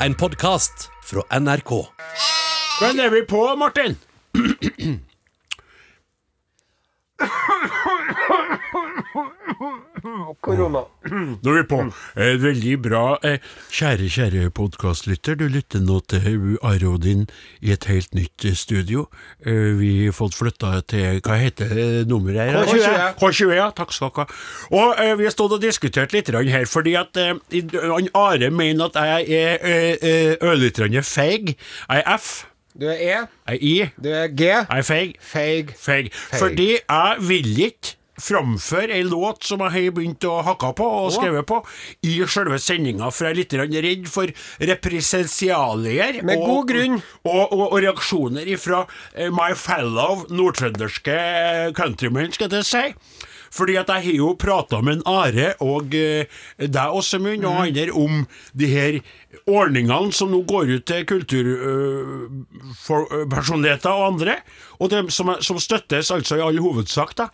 En podkast fra NRK. Hvem er vi på, Martin? Korona. Nå er vi på. Eh, veldig bra. Eh, kjære, kjære podkastlytter, du lytter nå til Arodin i et helt nytt eh, studio. Eh, vi har fått flytta til Hva heter nummeret her? K20. K20, ja. Takk skal dere ha. Og eh, vi har stått og diskutert litt her, fordi at eh, han Are mener at jeg er ørlite grann feig. Jeg er F. Du er E, Jeg er I. du er G. Jeg er feig. Feig. Feig. Fordi jeg vil ikke framføre ei låt som jeg har begynt å hakke på og skrevet på, i selve sendinga, for jeg er litt redd for represensialier. Med og, god grunn. Og, og, og reaksjoner fra my fellow nordtrønderske countrymen, skal jeg si. Fordi at jeg har jo prata med en Are og eh, deg, Åsemund, og Mhm. andre om de her ordningene som nå går ut til kulturpersonligheter og andre, og dem som, er- som støttes altså i all hovedsak, da.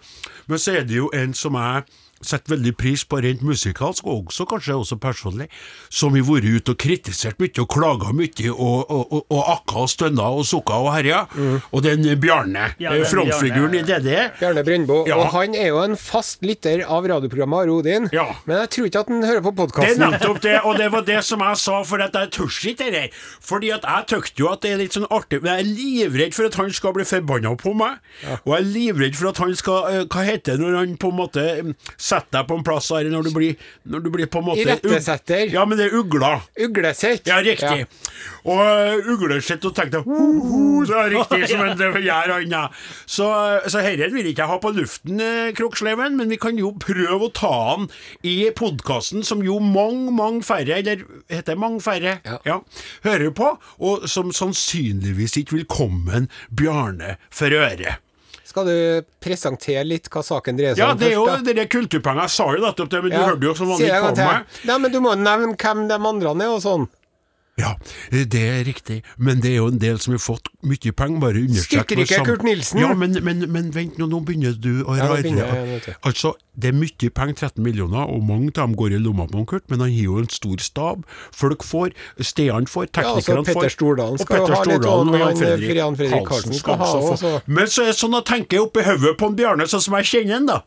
Men så er det jo en som jeg setter veldig pris på rent musikalsk, og også kanskje også personlig, som har vært ute og kritisert mye og klaga mye og, og, og, og akka og stønna og sukka og herja. Og den Bjarne, Ja, eh, den frontfiguren i DD. Bjarne Brøndbo. Ja. Og han er jo en fast lytter av radioprogrammet Are Odin. Ja. Men jeg tror ikke at han hører på Det er nettopp det, og det var det som jeg sa, for at jeg tør ikke det der. Fordi at jeg tykte jo at det er litt sånn artig, men jeg er livredd for at han skal bli forbanna på meg. Og jeg er livredd for at han skal eh, Hva heter det når han på en måte setter deg på en plass her, når du blir, når du blir på en måte Irettesetter. Ja, men det er ugla. Uglesett. Ja, riktig. Og uh, uglesett og tenkte ho, ho, så er det riktig som en gjør han, ja. Så, så herre vil ikke jeg ha på luften, eh, Kroksleven, men vi kan jo prøve å ta han i podkasten som jo mange, mange færre, eller heter mange færre, Ja. hører på, og som sannsynligvis ikke vil komme en Bjarne for øre. Skal du presentere litt hva saken dreier seg om? Ja, det er jo først? det der kulturpenger. Jeg sa jo nettopp det, men du hørte jo som vanlig en på meg. Nei, men du må nevne hvem de andre er og sånn. Ja, det er riktig, men det er jo en del som har fått mye penger, bare understrek ikke Kurt Nilsen? Ja, men, men, men vent nå, nå begynner du å Ja, rare. altså, det er mye penger, 13 millioner, og mange av dem går i lomma på Kurt, men han har jo en stor stab. Folk får, stedene får, Ja, altså, teknikerne får. Petter Stordalen og skal jo Petter ha litt, Stordalen og og Jan Fredrik Jan Fredrik Karlsen skal ha også Men så er det sånn at tenker jeg oppi hodet på en Bjarne, sånn som jeg kjenner han, da.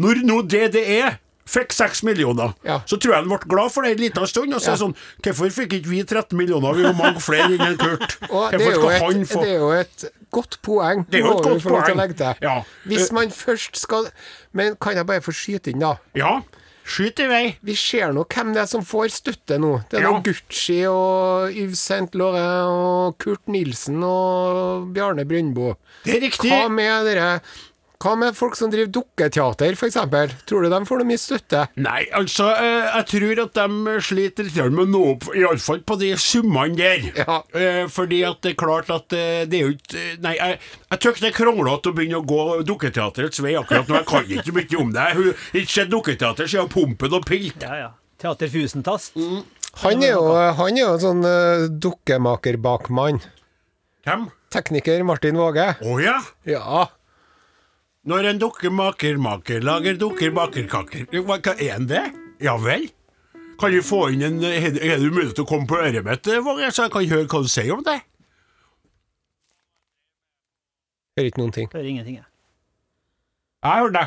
Når nå DDE fikk seks millioner, Ja. så tror jeg han ble glad for det en liten stund. Og så er det sånn Hvorfor fikk ikke vi 13 millioner? Vi var mange flere enn en Kurt. Hvorfor skal et, han få det er jo et godt poeng. Det er jo et godt poeng. Ja. Hvis Eh, man først skal Men kan jeg bare få skyte inn, da? Ja, skyt i vei. Vi ser nå hvem det er som får støtte nå. Det er Ja. nå Gucci og Yves Saint Laurent og Kurt Nilsen og Bjarne Brøndbo. Det er riktig. Hva med dere Hva med folk som driver dukketeater, f.eks.? Tror du de får noe mye støtte? Nei, altså, eh, jeg tror at de sliter litt med å nå opp, iallfall på de summene der. Ja. Eh, fordi at det er klart at eh, det er jo ikke Nei, jeg, jeg tykker det er kronglete å begynne å gå dukketeaterets vei akkurat nå. Jeg kan ikke mye om det. Jeg har ikke sett dukketeater siden Pumpen og Pilt. Ja, ja. Teater Fusentast. Mm. Han er jo, han er jo en sånn uh, dukkemakerbakmann. Hvem? Tekniker Martin Våge. Å ja. Ja. Når en dukkemaker maker, lager dukker bakerkaker. Hva hva er en det? Ja vel? Kan vi få inn en Er det mulig til å komme på øret mitt, Våge, så jeg kan høre hva du sier om det? Hører ikke noen ting. Hører ingenting, jeg. Jeg hører det.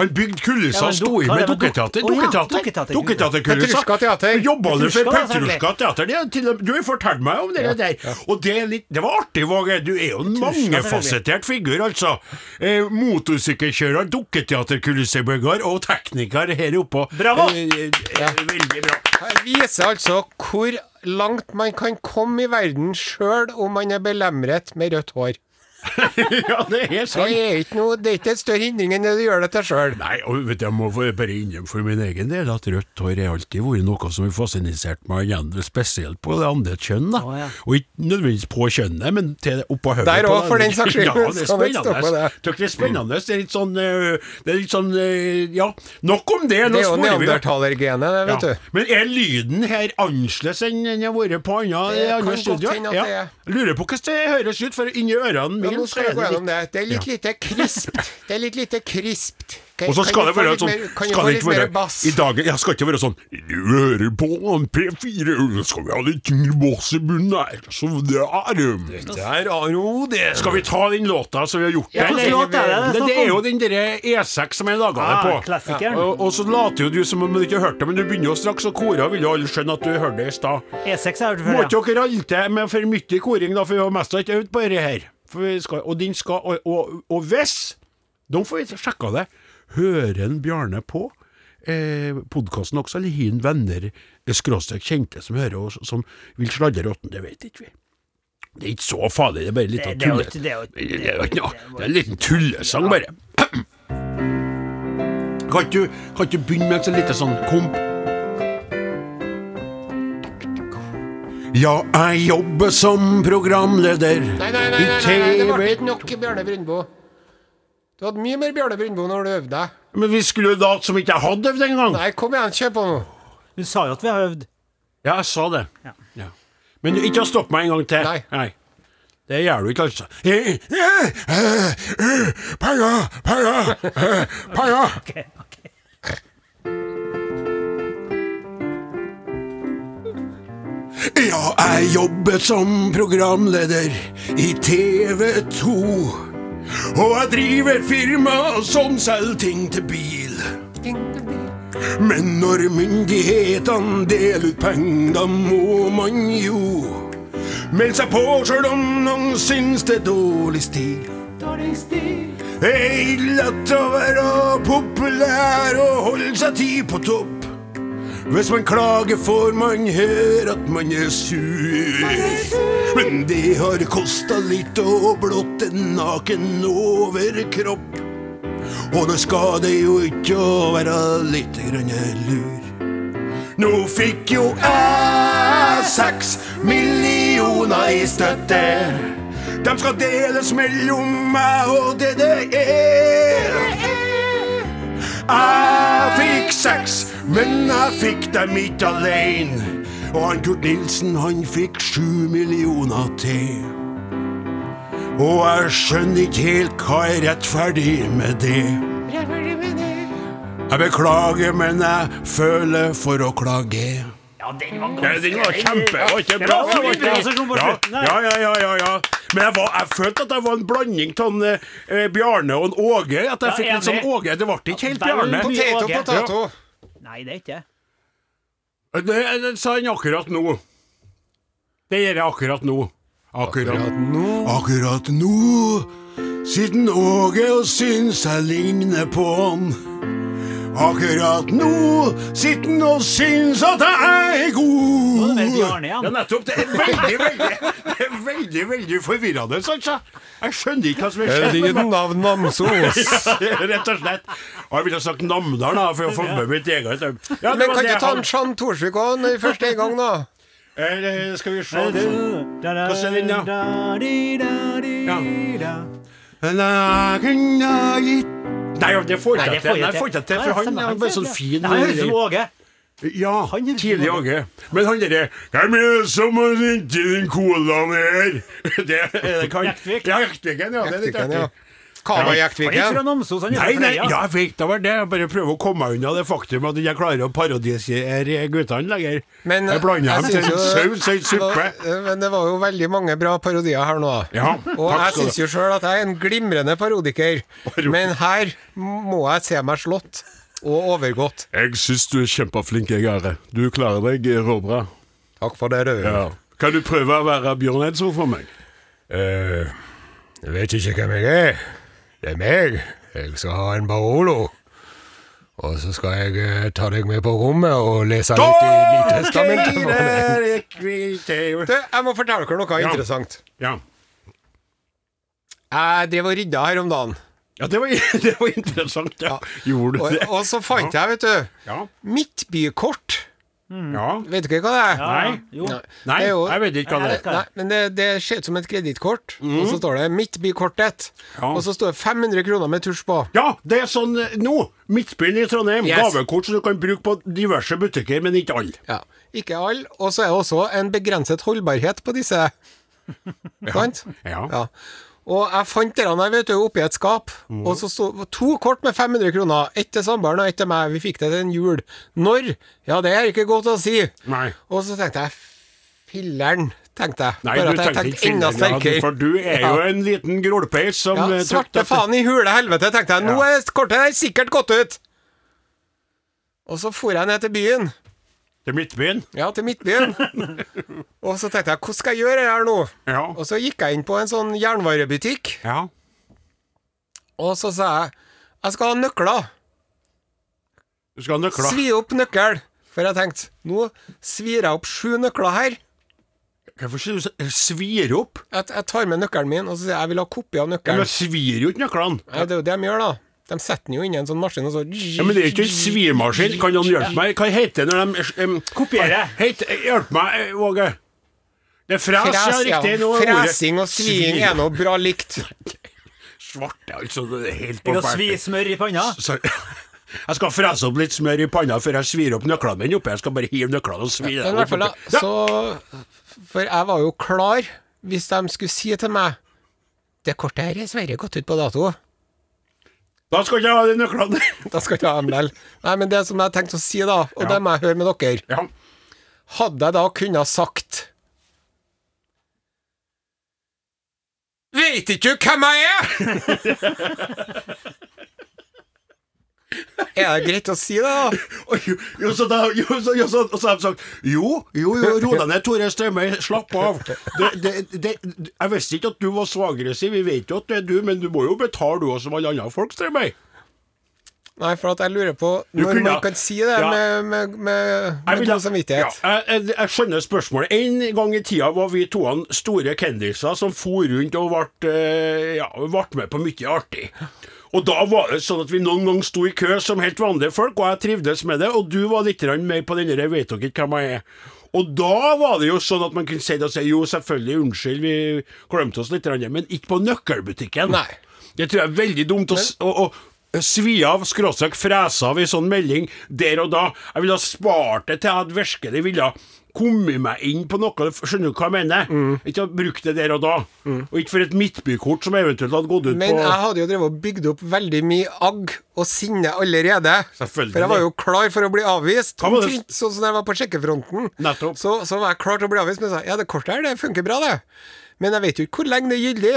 Han bygde kulissa Ja, sto i med dukketeater. Dukketeater. dukketeater. Dukketeaterkulissa. Teater. Jobba du for Petrushka teater? Er du har fortalt meg om det der. Og det, er litt, det var artig, Våge. Du er jo en mangefasettert figur, altså. Eh, Motorsykkelkjører, dukketeaterkulissebygger og tekniker her oppe. Bravo! Eh, eh, Veldig bra. Jeg viser altså hvor langt man kan komme i verden sjøl om man er belemret med rødt hår. ja, det er Det er ikke noe, det er ikke en større hindring enn det du gjør det til sjøl. Nei, og vet du, jeg må bare innrømme for min egen del at rødt hår har alltid vært noe som har fascinert meg igjen, spesielt på det andre kjønn. da. Å, ja. Og ikke nødvendigvis på kjønnet, men til oppå hodet. Der det for den saks skyld. Ja, det er spennende. det? Det er spennende. Det er litt sånn øh, Det er litt sånn øh, Ja, nok om det. Nå Det er jo neandertalergenet, det, vet Ja. du. Men er lyden her annerledes enn den har vært på andre, andre studio? er. Lurer på hvordan det høres ut, for inni ørene Ja, mine nå skal vi gå er gjennom det. Det er litt lite krispt. Det er litt lite krispt. Og så skal det være litt sånn mer- Skal det ikke være? I dag Jeg skal ikke være sånn Du hører på en P4, nå skal vi ha litt tyngre bass i bunnen her. Så det er det. Der har du det. Skal vi ta den låta som vi har gjort Ja, den? Låt er det? det, det er jo den derre E6 som jeg laga det Ah, på. klassikeren. Og, og så later jo du som om du ikke har hørt det, men du begynner jo straks å kore, vil jo alle skjønne at du hørte det i stad. E6 har jeg hørt Må før, ja. ikke dere ralte med for mye koring, da, for vi har mest ikke øvd på dette her. Skal, og, skal, og, og, og hvis Da får vi sjekka det. Hører en Bjarne på eh, podkasten også, eller har han venner, eh, skråstrek kjente, som hører oss, som vil sladre råtten? Det vet ikke vi. Det er ikke så farlig, det er bare litt Det- det er tulle. det ikke- Det er ikke noe. Det er en liten tullesang, bare. Kan ikke du, begynne med en sånn lite sånn komp? Ja, jeg jobber som programleder Nei, nei, nei, nei, i nei, nei, det ble ikke nok Bjarne Brøndbo. Du hadde mye mer Bjarne Brøndbo når du øvde deg. Men vi skulle jo late som ikke jeg hadde øvd engang. Nei, kom igjen, kjør på nå. Du sa jo at vi har øvd. Ja, jeg sa det. Ja. Ja. Men ikke stopp meg en gang til. Nei. Nei. Det gjør du ikke, altså. Penger, penger, penger. Ja, jeg jobbet som programleder i TV 2. Og jeg driver firma som selger ting til bil. Men når myndighetene deler ut penger, da må man jo melde seg på sjøl om noen syns det er dårlig stil. Det er ille å være populær og holde seg tid på topp. Hvis man klager, får man høre at man er sur. Men det har kosta litt å blotte naken overkropp. Og det skader jo ikke å være litt grann lur. Nå fikk jo jeg seks millioner i støtte. De skal deles mellom meg og DDE. Jeg fikk seks, men jeg fikk dem ikke alene. Og han Kurt Nilsen, han fikk sju millioner til. Og jeg skjønner ikke helt hva er rettferdig med det. Jeg beklager, men jeg føler for å klage. Ja, den var Ja, den var kjempe, var ikke Det bra? ja, ja, ja, ja, ja, ja. Men jeg, var, jeg følte at jeg var en blanding av en, eh, Bjarne og en Åge. At jeg fikk litt sånn. Åge. Det ble ikke helt Bjarne. Potet og potet. Nei, det er ikke det. Det, det sa han akkurat nå. Det gjør jeg akkurat nå. Akkurat, nå. akkurat nå. Siden Åge og syns jeg ligner på han. Akkurat nå sitter han og syns at jeg er god. Nå er det mer Bjarne igjen. Ja, nettopp. Det er veldig, veldig Det er veldig, veldig forvirrende, altså. Jeg skjønner ikke hva som er skjedd. med meg. Lyden navn Namsos. Rett og slett. Og jeg ville ha sagt Namdal, da, for å få med mitt eget. Ja, Men kan ikke ta en Jean Thorsvik òg første gang, da? Eh, Skal vi se Hva er den, da? Ja. Nei, det får jeg ikke til. Nei, får ikke til, Nei, for han er bare sånn fin Han høres ut som Åge. Ja, Han er tidlig Åge. Men han derre Hvem er det som har sendt den colaen her? Det er det kan Jektvik. Ja, Jektviken, ja. Det er litt artig. Namsos, han er Nei, nei, ja, jeg fikk det var det. Jeg bare prøve å komme meg unna det faktum at jeg klarer å parodisere guttene lenger. Men jeg blander jeg dem til en saus en suppe. Men det var jo veldig mange bra parodier her nå. Ja, Og takk jeg skal jeg syns jo sjøl at jeg er en glimrende parodiker, men her må jeg se meg slått og overgått. Jeg syns du er kjempeflink, jeg, Are. Du klarer deg råbra. Takk for det, du. Ja. Kan du prøve å være Bjørn Eidsvåg for meg? Eh, jeg vet ikke hvem jeg er. Det er meg. Jeg skal ha en Barolo. Og så skal jeg eh, ta deg med på rommet og lese litt i Nytestamentet. Okay. Du, jeg må fortelle dere noe Ja. interessant. Ja. Jeg drev og rydda her om dagen. ja, det var, det var interessant. Ja. Gjorde du det? og så fant jeg, vet du, Ja. Midtbykort. ja. Vet dere hva det er? Ja, Nei. Jo. Nei, Det er jo- jeg vet ikke hva det er. Nei, men det, det ser ut som et kredittkort, og så står det Midtbykortet. Ja. Og så står det 500 kroner med tusj på. Ja, det er sånn eh, nå. Midtbyen i Trondheim. Yes. Gavekort som du kan bruke på diverse butikker, men ikke alle. Ja. Ikke alle. Og så er det også en begrenset holdbarhet på disse. Sant? Ja. Ja. Og jeg fant det der, vet du, oppi et skap. Og så sto to kort med 500 kroner. Ett til samboeren og ett til meg. Vi fikk det til en jul. Når? Ja, det er ikke godt å si. Nei. Og så tenkte jeg Filler'n, tenkte jeg. Nei, Bare du tenkte ikke enda fillen, ja, for du er jo en liten grålpeis som Ja, eh, svarte faen i hule helvete, tenkte jeg. Nå er kortet der sikkert gått ut. Og så for jeg ned til byen. Til Midtbyen. Ja, til Midtbyen. og så tenkte jeg, hva skal jeg gjøre her nå? Ja. Og så gikk jeg inn på en sånn jernvarebutikk, ja. og så sa jeg jeg skal ha nøkler. Du skal ha nøkler. Svi opp nøkkel. For jeg tenkte, nå svir jeg opp sju nøkler her. Hvorfor sier du svir opp? Jeg, jeg tar med nøkkelen min, og så sier jeg jeg vil ha kopi av nøkkelen. Men jeg svir jo ikke nøklene. Ja, det er jo det de gjør, da. De setter den jo inn i en sånn maskin, og så Ja, men det er ikke en svirmaskin. Kan noen hjelpe meg? Hva heter det når de um, Kopiere. Heit, hjelp meg, Åge. Våge. Det er fres, ja, Fres, ja. riktig. noe er. Fresing og sviing er noe bra likt. Svarte, altså. Det er helt kan forferdelig. svi smør i panna. Jeg skal frese opp litt smør i panna før jeg svir opp nøklene mine oppi. Jeg skal bare hive nøklene og svi Men i dem hvert fall. Ja. så For jeg var jo klar hvis de skulle si til meg Det kortet her er dessverre gått ut på dato. Da skal ikke jeg ha de nøklene. Da skal ikke jeg ha dem likevel. Nei, men det som jeg tenkte å si, da, og Ja. det må jeg høre med dere Ja. Hadde jeg da kunnet sagt Veit ikke du hvem jeg er?! er det greit å si det, da? Jo, jo, så da, jo, så, jo, så, og så har de sagt Jo, jo, jo, ro deg ned, Tore Strømøy, slapp av. Det, det, det, jeg visste ikke at du var så aggressiv, vi vet jo at det er du, men du må jo betale du òg, som alle andre folk, Strømøy. Nei, for at jeg lurer på når kunne- man kan si det Ja. med, med, med, med god samvittighet. Ja, jeg, jeg, jeg skjønner spørsmålet. En gang i tida var vi to store kendiser som for rundt og ble, eh, ja, ble med på mye artig. Og da var det sånn at vi noen gang sto i kø som helt vanlige folk, og jeg trivdes med det, og du var litt mer med på den der 'vet dere ikke hvem jeg er'. Og da var det jo sånn at man kunne si det og si jo, selvfølgelig, unnskyld, vi glemte oss litt, men ikke på nøkkelbutikken. Nei. Det tror jeg er veldig dumt å, å svi av, skråstrek frese av i sånn melding der og da. Jeg ville ha spart det til jeg hadde virkelig ville kommet meg inn på noe, skjønner du hva jeg mener? Mm. Ikke brukt det der og da. Og ikke for et midtbykort som eventuelt hadde gått ut Men på jeg hadde jo drevet og bygd opp veldig mye agg og sinne allerede. Selvfølgelig. For jeg var jo klar for å bli avvist. Omtrent Sånn som da jeg var på sjekkefronten. Nettopp. Så, så var jeg klar til å bli avvist, men jeg sa ja, det kortet her det funker bra, det. Men jeg vet jo ikke hvor lenge det er gyldig.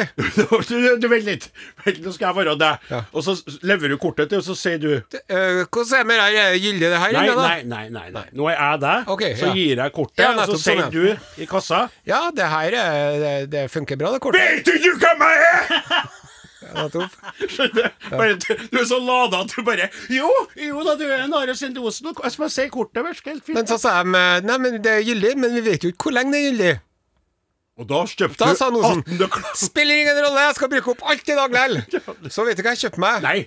du, Vent litt. Vent, Nå skal jeg være deg. Ja. Og så leverer du kortet til, og så sier du hvordan er det med det her? Er gyldig, det her? Nei, da? nei, nei, nei, nei. Nå er jeg deg, okay, så ja. gir jeg kortet, Ja, og så nettopp, sier sånn, du i kassa Ja, det her er, det, det funker bra, det kortet. Vet du ikke hvem jeg er?! Skjønner? Bare, du- du er så lada at du bare Jo, jo da, du er en Are Sendosen. Jeg bare si kortet helt fint. Men så sa de nei, men det er gyldig, men vi vet jo ikke hvor lenge det er gyldig. Og da kjøpte Da sa Nosen, 18 nøkler. Spiller ingen rolle, jeg skal bruke opp alt i dag likevel. Så vet du hva jeg kjøpte meg? Nei,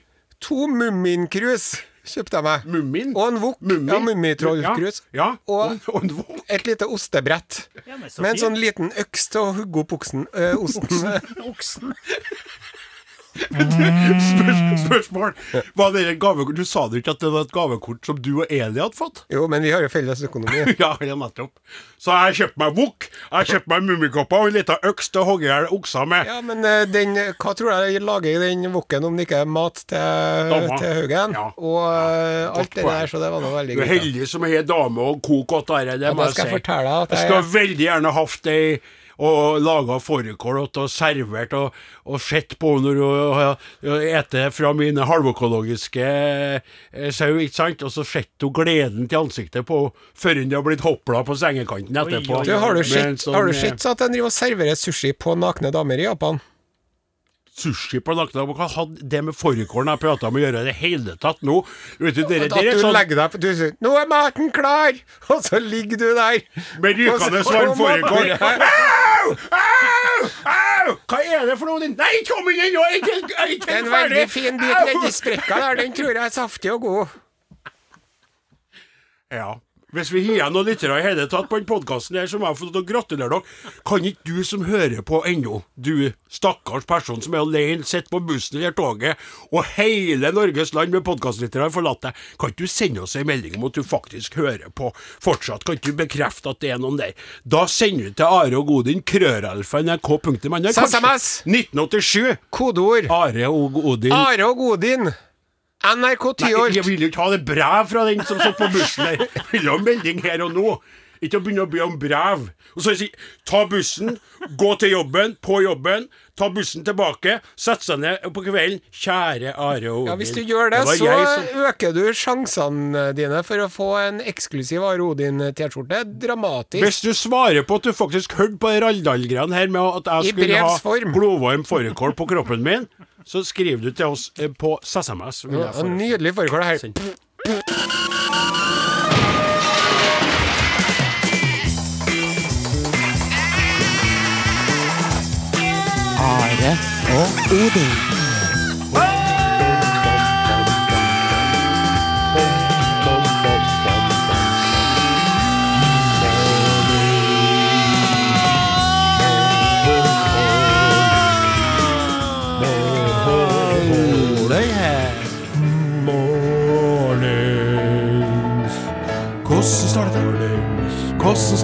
To Mumminkrus kjøpte jeg meg. Mummin. Og en wok. Mummi. Ja, Mummitrollkrus. Ja, ja. Og og en vok. et lite ostebrett. Ja, men så Med en sånn liten øks til å hugge opp oksen, øh, osten. Oksen. Spørs, spørsmål. Var det et gavekort? Du sa det ikke at det var et gavekort som du og Eli hadde fått? Jo, men vi har jo felles økonomi. Ja, ja, nettopp. Så jeg kjøpte meg wok, jeg kjøpte meg mummikopper og en liten øks til å hogge i hjel okser med. Ja, men øh, den, hva tror jeg jeg lager i den woken om det ikke er mat til, til Haugen? Ja. Og ja. alt det der, så det var nå veldig Du er heldig som har dame og kok godt av det, det Ja, må da jeg skal si. jeg fortelle deg at Jeg jeg- skulle veldig gjerne hatt ei og laga fårikål og servert og, og sett på når hun eter fra mine halvøkologiske eh, sau, ikke sant, og så sett hun gleden til ansiktet på henne før hun har blitt hopla på sengekanten etterpå. oi, Du, har du sett, sånn, har du eh, sett at de driver og serverer sushi på nakne damer i Japan? Sushi på nakne hva hadde det med fårikålen jeg prata om å gjøre i det hele tatt nå? Vet du, dere, At dere er du sånn legger deg på Du sier 'Nå er maten klar!' Og så ligger du der. med rykende varm fårikål. Au! Au! Au! Hva er det for noe? din- Nei, kom inn ennå! Jeg er ikke jeg er En veldig fin bit nedi sprekka der, den tror jeg er saftig og god. Ja. Hvis vi har noen lyttere i hele tatt på den podkasten her, så må jeg få lov til å gratulere dere. Kan ikke du som hører på ennå, du stakkars person som er alene, sitter på bussen eller toget, og hele Norges land med podkastlyttere har forlatt deg, kan ikke du sende oss en melding om at du faktisk hører på fortsatt? Kan ikke du bekrefte at det er noen der? Da sender du til Are og Godin, krøralfa, nrk.no. SMS. 1987. Kodeord. Are og Odin. Are og Godin. NRK Tyholt. jeg vil jo ikke ha det brev fra den som satt på bussen der. Jeg vil ha en melding her og nå. Ikke å begynne å be om brev. Og så si ta bussen, gå til jobben, på jobben, ta bussen tilbake, sette seg ned på kvelden. Kjære Are og Odin. Ja, Hvis du gjør det, det så som- øker du sjansene dine for å få en eksklusiv Are Odin-T-skjorte. Dramatisk. Hvis du svarer på at du faktisk hørte på Raldal-greiene her med at jeg skulle ha Glovarm blodvarm fårikål på kroppen min, så skriver du til oss eh, på SMS. Ja. Nydelig foregår her. Send. Are og Odin.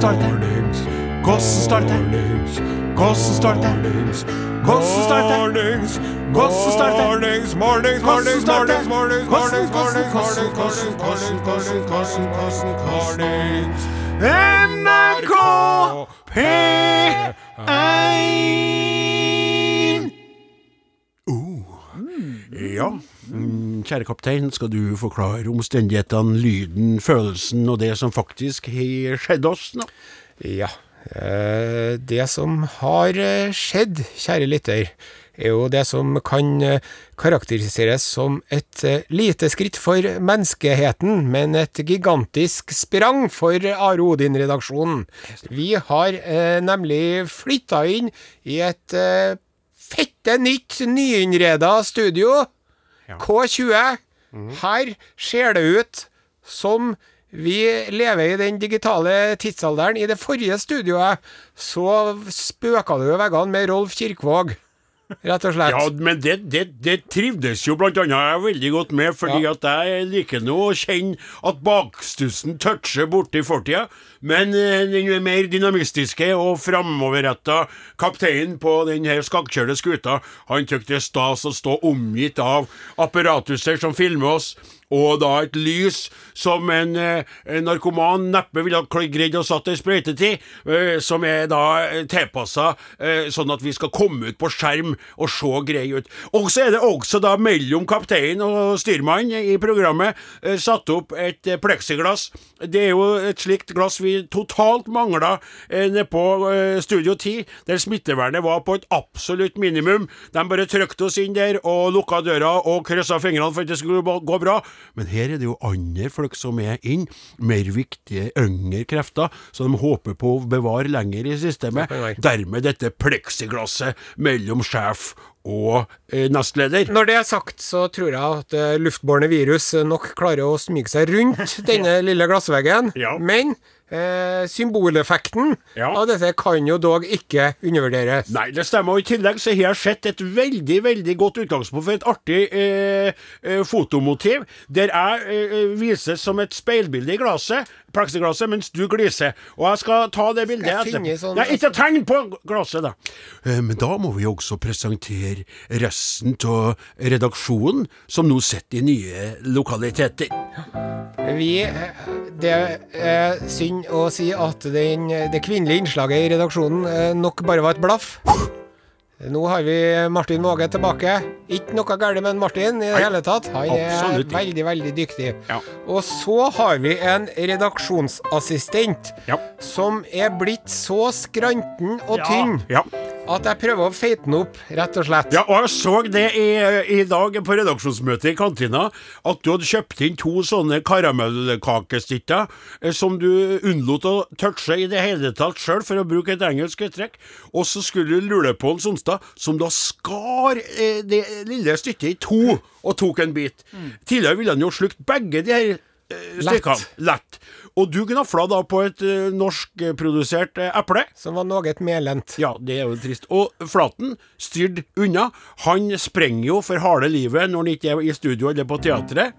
Starter? Hvordan starte? Hvordan starte? Hvordan starte? Hvordan starte? mornings, mornings, mornings, mornings, mornings, mornings, NRK P1 kjære kaptein, skal du forklare omstendighetene, lyden, følelsen og det som faktisk har skjedd oss nå? Ja, eh, det som har eh, skjedd, kjære lytter, er jo det som kan eh, karakteriseres som et lite skritt for menneskeheten, men et gigantisk sprang for Are Odin-redaksjonen. Vi har nemlig flytta inn i et fette nytt, nyinnreda studio. K20. Her ser det ut som vi lever i den digitale tidsalderen. I det forrige studioet så spøka det jo veggene med Rolf Kirkvaag, rett og slett. Ja, men det, det, det trivdes jo blant annet jeg veldig godt med, fordi Ja. at jeg liker nå å kjenne at bakstussen toucher borti fortida, men eh, den mer dynamistiske og framoverretta kapteinen på den her skakkjørte skuta, han syntes det stas å stå omgitt av apparatuser som filmer oss, og da et lys som en, eh, en narkoman neppe ville ha greid å satt ei sprøyte til, eh, som er da tilpassa eh, sånn at vi skal komme ut på skjerm og se greie ut. Og så er det også da mellom kaptein og styrmann i programmet satt opp et pleksiglass. Det er jo et slikt glass vi totalt mangla nede på Studio 10, der smittevernet var på et absolutt minimum. De bare trykte oss inn der og lukka døra og kryssa fingrene for at det skulle gå bra. Men her er det jo andre folk som er inn, mer viktige, yngre krefter, så de håper på å bevare lenger i systemet. Dermed dette pleksiglasset mellom sjef og eh, nestleder. Når det er sagt, så tror jeg at eh, luftbårne virus nok klarer å smyge seg rundt denne lille glassveggen. Ja. Men eh, symboleffekten Ja. av dette kan jo dog ikke undervurderes. Nei, det stemmer. Og I tillegg så har jeg sett et veldig veldig godt utgangspunkt for et artig eh, eh, fotomotiv, der jeg eh, vises som et speilbilde i glasset, pleksiglasset, mens du gliser. Og jeg skal ta det bildet etterpå. sånn- Nei, ikke tegn på glasset, da. Eh, men da må vi også presentere resten av redaksjonen, som nå sitter i nye lokaliteter. Vi, det er synd å si at den, det kvinnelige innslaget i redaksjonen eh, nok bare var et blaff. Nå har vi Martin Våge tilbake. Ikke noe galt med Martin i det hele tatt. Han er absolutt veldig, veldig dyktig. Ja. Og så har vi en redaksjonsassistent Ja. som er blitt så skranten og tynn Ja. at jeg prøver å feite den opp, rett og slett. Ja, og jeg så det i, i dag på redaksjonsmøtet i kantina, at du hadde kjøpt inn to sånne karamellkakestykker eh, som du unnlot å touche i det hele tatt sjøl, for å bruke et engelsk uttrykk. Og så skulle du lule på en Sonstad, som da skar eh, det lille stykket i to og tok en bit. Tidligere ville han jo slukt begge de her eh, stykkene. Lett. Og du gnafla da på et eh, norskprodusert eh, eple. Som var noe melent. Ja, det er jo trist. Og Flaten styrte unna. Han sprenger jo for harde livet når han ikke er i studio eller på teatret.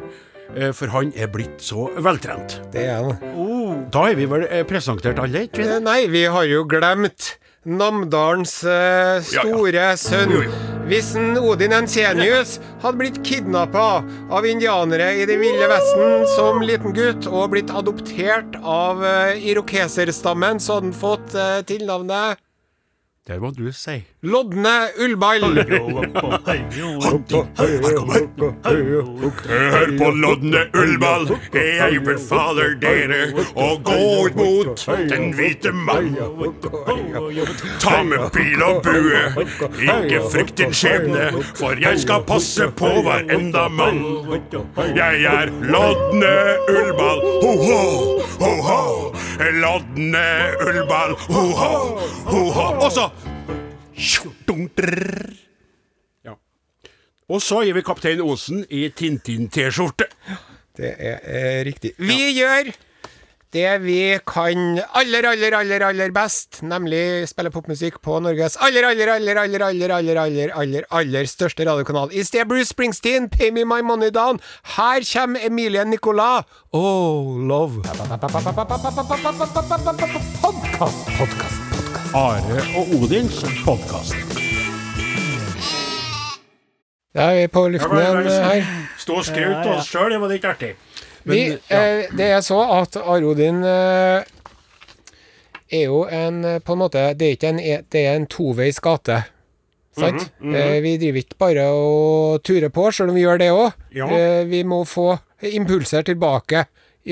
For han er blitt så veltrent. Det er han. Da har vi vel presentert alle, ikke sant? Nei, vi har jo glemt Namdalens eh, store sønn. Hvis en Odin Ensenius hadde blitt kidnappa av indianere i Det ville vesten som liten gutt og blitt adoptert av uh, irokeserstammen, så hadde han fått eh, tilnavnet Det må du sier Lodne Ullball. Hør på lodne ullball, jeg befaler dere å gå ut mot den hvite mann. Ta med pil og bue, ikke frykt din skjebne, for jeg skal passe på hver enda mann. Jeg er lodne ullball, ho-ho, ho-ho. Lodne ullball, ho-ho, ho-ho. Og så Tjortung-drrr. Ja. Og så gir vi Kaptein Osen i Tintin-T-skjorte. Det er eh, riktig. Vi gjør det vi kan aller, aller, aller, aller best, nemlig spille popmusikk på Norges aller, aller, aller, aller, aller, aller, aller, aller, aller største radiokanal. I sted Bruce Springsteen, Pay Me My Money Down. Her kommer Emilie Nicolas. Oh, love. Podcast podkast, podkast. Are og Odins podkast. Da er vi på luften igjen her. Stå og skrøt av oss sjøl, det var litt artig. Vi, Men, ja. eh, det er så at Arodin eh, er jo en eh, På en måte Det er ikke en, e- det er en toveis gate. Mm -hmm, mm -hmm. vi driver ikke bare og turer på, sjøl om vi gjør det òg. Ja. Eh, vi må få impulser tilbake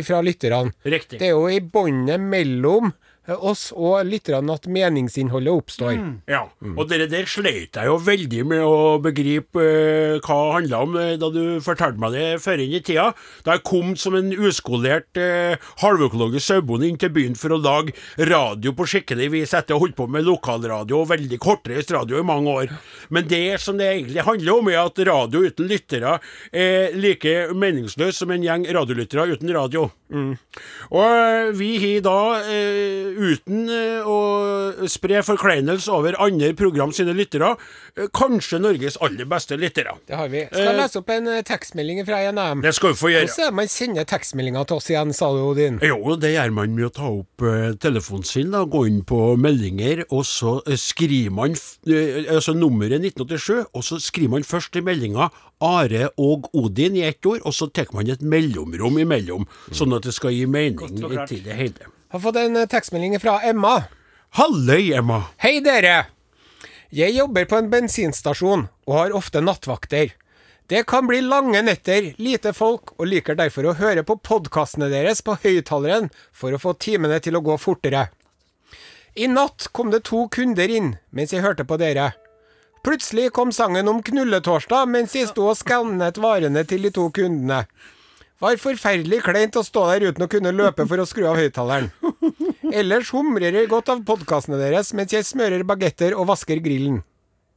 fra lytterne. Riktig. Det er jo i båndet mellom oss og litt at meningsinnholdet oppstår. Ja, og det der sleit jeg jo veldig med å begripe eh, hva det handla om eh, da du fortalte meg det før inn i tida. Da jeg kom som en uskolert eh, halvøkologisk sauebonde inn til byen for å lage radio på skikkelig vis etter å ha holdt på med lokalradio og veldig kortreist radio i mange år. Men det som det egentlig handler om, er at radio uten lyttere er like meningsløs som en gjeng radiolyttere uten radio. Og eh, vi har da, eh, uten eh, å spre forkleinelse over andre program sine lyttere, eh, kanskje Norges aller beste lyttere. Det har vi. Skal jeg lese opp en eh, tekstmelding fra NM? Det skal vi få gjøre. Hvordan er det man sender tekstmeldinger til oss igjen, sa du, Odin? Jo, det gjør man med å ta opp eh, telefonen sin, da, gå inn på meldinger, og så eh, skriver man eh, altså nummeret 1987, og så skriver man først i meldinga Are og Odin i ett ord, og så tar man et mellomrom imellom, sånn at det skal gi mening til det hele. Har fått en eh, tekstmelding fra Emma. Halløy, Emma. Hei, dere! Jeg jobber på en bensinstasjon og har ofte nattvakter. Det kan bli lange netter, lite folk, og liker derfor å høre på podkastene deres på høyttaleren for å få timene til å gå fortere. I natt kom det to kunder inn mens jeg hørte på dere. Plutselig kom sangen om knulletorsdag mens jeg sto og skannet varene til de to kundene. Var forferdelig kleint å stå der uten å kunne løpe for å skru av høyttaleren. Ellers humrer jeg godt av podkastene deres mens jeg smører bagetter og vasker grillen.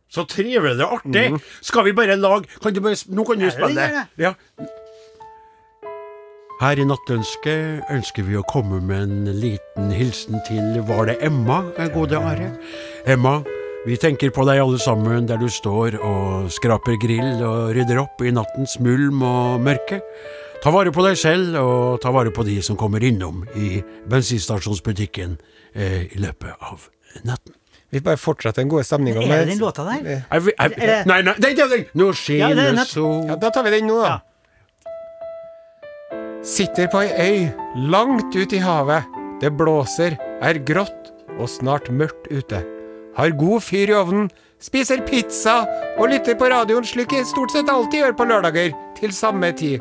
Så trivelig og artig. Skal vi bare lage kan du bare, Nå kan du spille det. Ja. Her i Nattønske ønsker vi å komme med en liten hilsen til Var det Emma, gode Are? Emma, vi tenker på deg alle sammen der du står og skraper grill og rydder opp i nattens mulm og mørke. Ta vare på deg selv, og ta vare på de som kommer innom i bensinstasjonsbutikken eh, i løpet av natten. Vi bare fortsetter den gode stemninga. Er det den låta der? Er vi, Er det- nei, nei, nei, nei, nei. Nå det er skinner ja, sol Ja, da tar vi den nå, da. Sitter på ei øy langt ut i havet. Det blåser, er grått og snart mørkt ute. Har god fyr i ovnen, spiser pizza og lytter på radioen slik jeg stort sett alltid gjør på lørdager, til samme tid.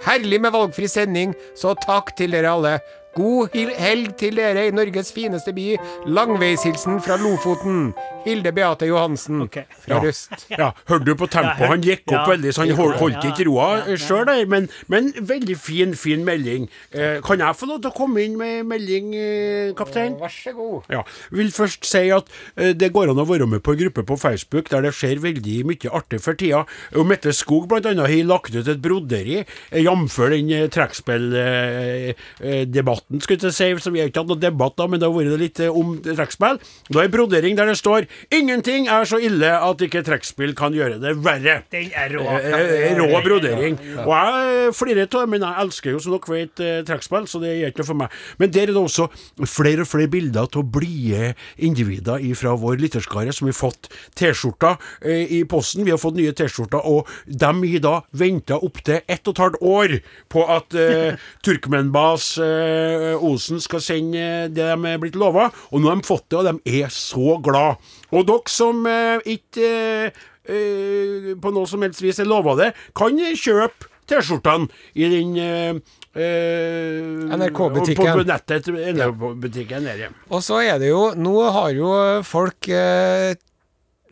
Herlig med valgfri sending, så takk til dere alle. God helg til dere i Norges fineste by. Langveishilsen fra Lofoten. Hilde Beate Johansen okay. fra Ja. Røst. Ja, hørte du på tempoet? Han gikk opp ja. veldig, så han hold, holdt ikke roa ja, sjøl der. Men, men veldig fin, fin melding. Eh, kan jeg få lov til å komme inn med melding, eh, kaptein? Vær så god. Ja, vil først si at eh, det går an å være med på en gruppe på Facebook der det skjer veldig mye artig for tida. Og Mette Skog annet har lagt ut et broderi, eh, jf. den eh, trekkspilldebatten, skulle jeg si. Vi har ikke hatt noen debatt da, men det har vært litt eh, om trekkspill. Da er brodering der det står 'Ingenting er så ille at ikke trekkspill kan gjøre det verre'. Den er rå. Eh, eh, Rå brodering. Og jeg eh, flirer av det, men jeg elsker jo som dere vet eh, trekkspill, så det gjør ikke noe for meg. Men der er det også flere og flere bilder av blide individer fra vår lytterskare som har fått T-skjorter eh, i posten. Vi har fått nye T-skjorter, og de har da venta opptil ett og et halvt år på at eh, Turkmenbas eh, Osen skal sende det de er blitt lova, og nå har de fått det, og de er så glad. Og dere som eh, ikke eh, eh, på noe som helst vis er lova det, kan kjøpe T-skjortene i den eh, eh, NRK-butikken. På, nettet. NRK-butikken. Og så er det jo Nå har jo folk eh,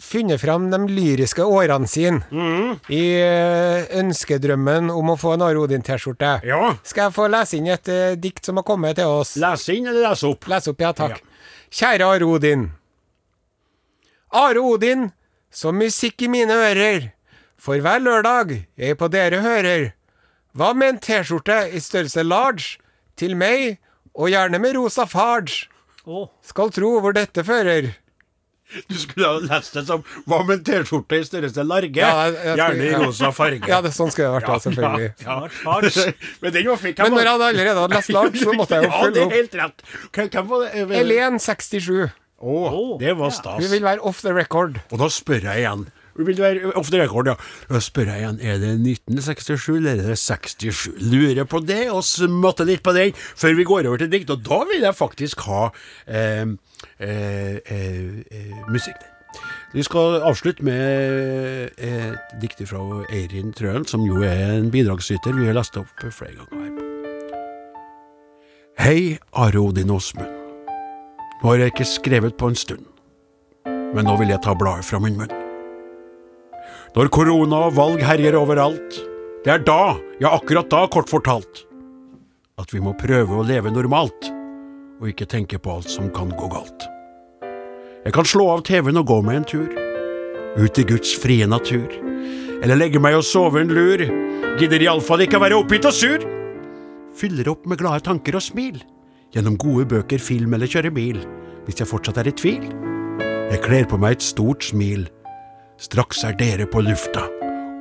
funnet fram de lyriske årene sine i eh, ønskedrømmen om å få en Are Odin-T-skjorte. Ja. Skal jeg få lese inn et eh, dikt som har kommet til oss? Lese inn eller lese opp? Les opp, ja takk. Kjære Are Odin. Are Odin, som musikk i mine ører. For hver lørdag jeg på dere hører. Hva med en T-skjorte i størrelse large? Til meg, og gjerne med rosa farge. Oh. Skal tro hvor dette fører. Du skulle ha lest det som Hva med en T-skjorte i størrelse large? Ja, jeg- jeg Gjerne i ja. rosa farge. Ja, det, sånn skulle det vært, da, selvfølgelig. Ja, ja. Men den var fikk Men når jeg allerede hadde lest large, så måtte jeg jo Ja, det følge er opp. helt rett. Hvem, det? Helen 67. Å, det var stas. Hun vil være off the record. Og da spør jeg igjen. Vil det være off the record, ja. Da spør jeg igjen, er det 1967 eller er det 67? Lurer på det, og smatter litt på den før vi går over til dikt. Og da vil jeg faktisk ha eh, eh, eh, musikk. Vi skal avslutte med eh, et dikt fra Eirin Trøen, som jo er en bidragsyter. Vi har lest opp flere ganger her. Hei, Are Odin Åsmund. Nå har jeg ikke skrevet på en stund, men nå vil jeg ta bladet fra min munn. Når korona og valg herjer overalt, det er da, ja akkurat da, kort fortalt, at vi må prøve å leve normalt, og ikke tenke på alt som kan gå galt. Jeg kan slå av TV-en og gå meg en tur, ut i Guds frie natur, eller legge meg og sove en lur, gidder iallfall ikke være oppgitt og sur. Fyller opp med glade tanker og smil, gjennom gode bøker, film eller kjøre bil, hvis jeg fortsatt er i tvil. Jeg kler på meg et stort smil, straks er dere på lufta,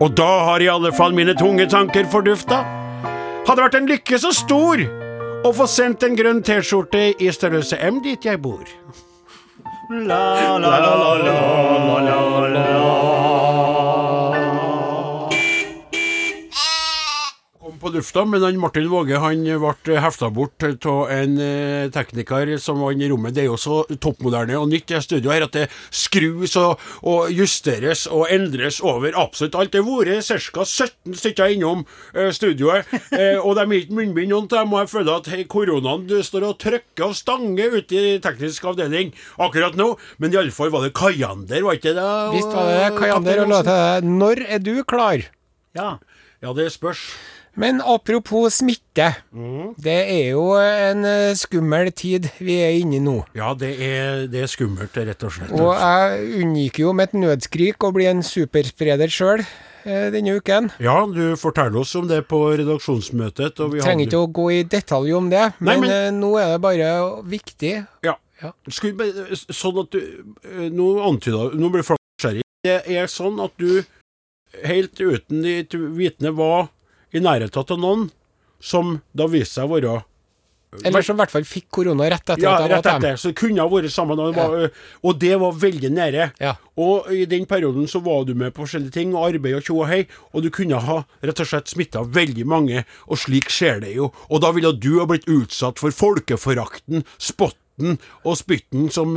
og da har i alle fall mine tunge tanker fordufta. Hadde vært en lykke så stor å få sendt en grønn T-skjorte i størrelse M dit jeg bor. La, la, la, la, la, la, la. På lufta, men han Martin Våge han ble hefta bort av en eh, tekniker som var inne i rommet. Det er jo så toppmoderne og nytt i studio her at det skrus og, og justeres og endres over absolutt alt. Det har vært ca. 17 stykker innom eh, studioet, eh, og de har ikke munnbind. Noen av dem må jeg føle at koronaen du står og trykker og stanger ute i teknisk avdeling akkurat nå. Men iallfall var det Kajander, var ikke det? Visst var det Kajander og. Når er du klar? Ja. Ja, det spørs. Men apropos smitte. Mm. Det er jo en eh, skummel tid vi er inne i nå. Ja, det er, det er skummelt, rett og slett. Og jeg unngikk jo med et nødskrik å bli en superspreder sjøl denne uken. Ja, du forteller oss om det på redaksjonsmøtet. Og vi Trenger hadde- ikke å gå i detalj om det, Nei, men, men- eh, nå er det bare viktig. Ja. Ja. Skulle, sånn at du eh, Nå antyda Nå blir folk nysgjerrige. Det er sånn at du helt uten ditt vitende var i nærheten av noen som da viste seg å være Eller som i hvert fall fikk korona rett etter ja, at jeg rett var etter. Så det kunne ha vært sammen. Og var, og det var veldig nære. Ja. Og i den perioden så var du med på forskjellige ting, og arbeid og tjo og hei, og du kunne ha rett og slett smitta veldig mange, og slik skjer det jo. Og da ville du ha blitt utsatt for folkeforakten, spotten rotten og spytten som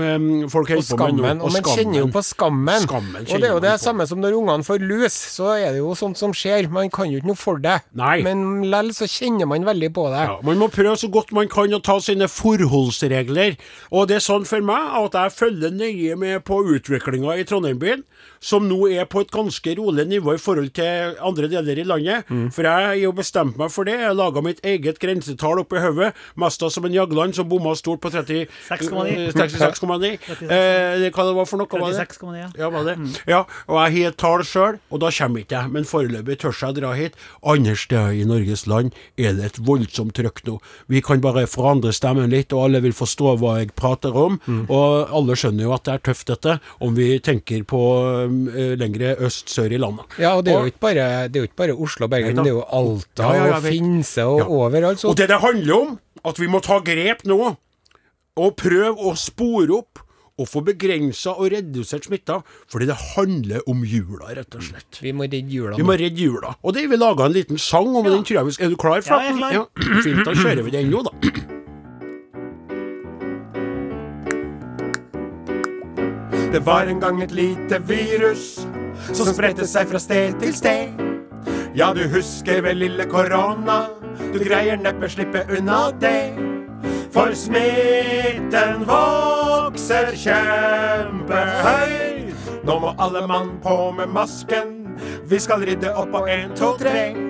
folk Og holder på med nå. skammen. Og man kjenner jo på skammen. Skammen og det er jo det samme som når ungene får lus, så er det jo sånt som skjer. Man kan jo ikke noe for det. Nei. Men lell så kjenner man veldig på det. Ja, man må prøve så godt man kan å ta sine forholdsregler. Og det er sånn for meg at jeg følger nøye med på utviklinga i Trondheim-byen, som nå er på et ganske rolig nivå i forhold til andre deler i landet. Mm. For jeg har jo bestemt meg for det. Jeg laga mitt eget grensetall oppi hodet. Mesta som en Jagland som bomma stort på 30 6,9. eh, 36,9. Eh, hva det var for noe? 36,9. ja. Ja, var det? Ja, og jeg har et tall sjøl, og da kommer ikke jeg. Men foreløpig tør jeg dra hit. Andre steder i Norges land er det et voldsomt trøkk nå. Vi kan bare forandre stemmen litt, og alle vil forstå hva jeg prater om. Og alle skjønner jo at det er tøft, dette, om vi tenker på um, eh, lengre øst-sør i landet. Ja, og det er jo ikke bare, det jo ikke bare Oslo og Bergen, Nei det er jo Alta Ja, ja, og. Finse og overalt. Så Og det det handler om, at vi må ta grep nå, og prøve å spore opp. Og få begrensa og redusert smitta, fordi det handler om jula, rett og slett. vi må redde jula Vi må redde jula. Og det har vi laga en liten sang om, ja. den tror jeg vi skal Er du klar, Ja, jeg er klar. Ja, Fint, da kjører vi den nå, da. Det var en gang et lite virus som spredte seg fra sted til sted. Ja, du husker vel lille korona, du greier neppe slippe unna det. For smitten vokser kjempehøyt. Nå må alle mann på med masken, vi skal rydde opp på én, to, tre.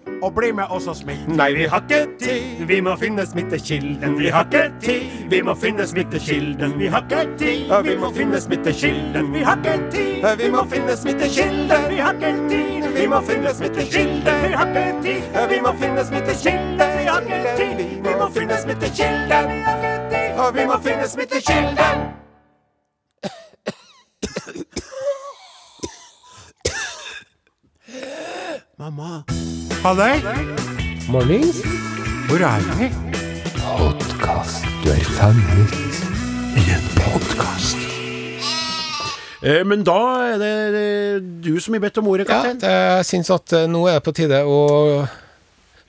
og bli med oss og smitt. Nei, vi har ikke tid, vi må finne smittekilden. Vi har ikke tid, vi må finne smittekilden. Vi har ikke tid, vi må finne smittekilden. Vi har ikke tid, vi må finne smittekilden. Vi har ikke tid, vi må finne smittekilden. Vi har ikke tid, vi må finne smittekilden. Vi har ikke tid, vi må finne smittekilden. Vi har ikke tid, vi må finne smittekilden. Mamma. Halløy. Mornings. Hvor er vi? Podcast. Du er fanget. I en podkast. Eh, men da er det, det du som har bedt om ordet, Ja, kaptein. jeg syns at eh, nå er det på tide å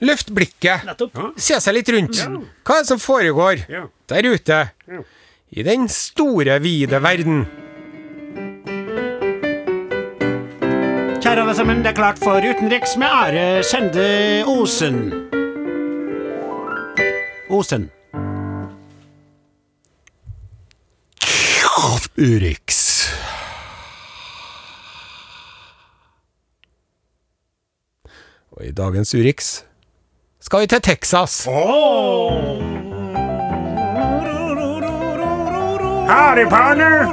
løfte blikket. Nettopp. Se seg litt rundt. Hva er det som foregår Ja. der ute? Ja. I den store, vide verden. Kjære alle sammen, det er klart for utenriks med Are Sende Osen. Osen. Urix. Og i dagens Urix skal vi til Texas. Harry Parner!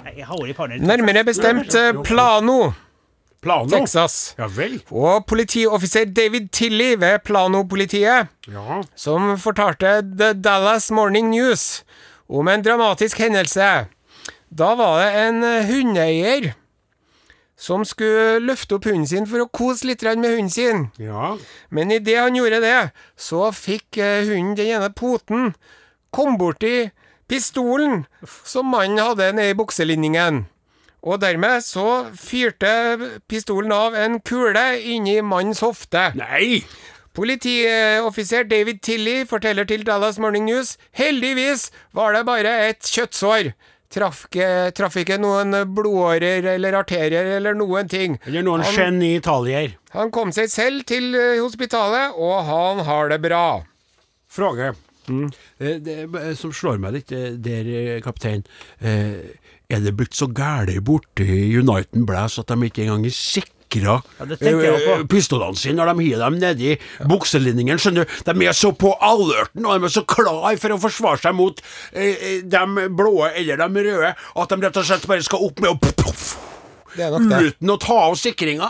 Nei, jeg har i parner. Nærmere bestemt eh, Plano, Plano. Texas. Ja vel. Og politioffiser David Tilley ved Plano-politiet, Ja. som fortalte The Dallas Morning News om en dramatisk hendelse. Da var det en hundeeier som skulle løfte opp hunden sin for å kose litt med hunden sin. Ja. Men idet han gjorde det, så fikk eh, hunden den ene poten kom borti pistolen som mannen hadde nede i bukselinningen. Og dermed så fyrte pistolen av en kule inni mannens hofte. Nei! Politioffiser David Tilley forteller til Dallas Morning News heldigvis var det bare et kjøttsår. Traff ikke, noen blodårer eller arterier eller noen ting. Eller noen genitalier. Han kom seg selv til eh, hospitalet, og han har det bra. Fråge. mm. Det eh, som slår meg litt eh, der, eh, kaptein, eh, er det blitt så gæli borte i Uniten Blæs at de ikke engang er sikra Ja, på. pistolene sine når de hiver dem nedi bukselinningen. Skjønner du, De er så på alerten og de er så klar for å forsvare seg mot eh, de blå eller de røde at de rett og slett bare skal opp med og det. uten å ta av sikringa.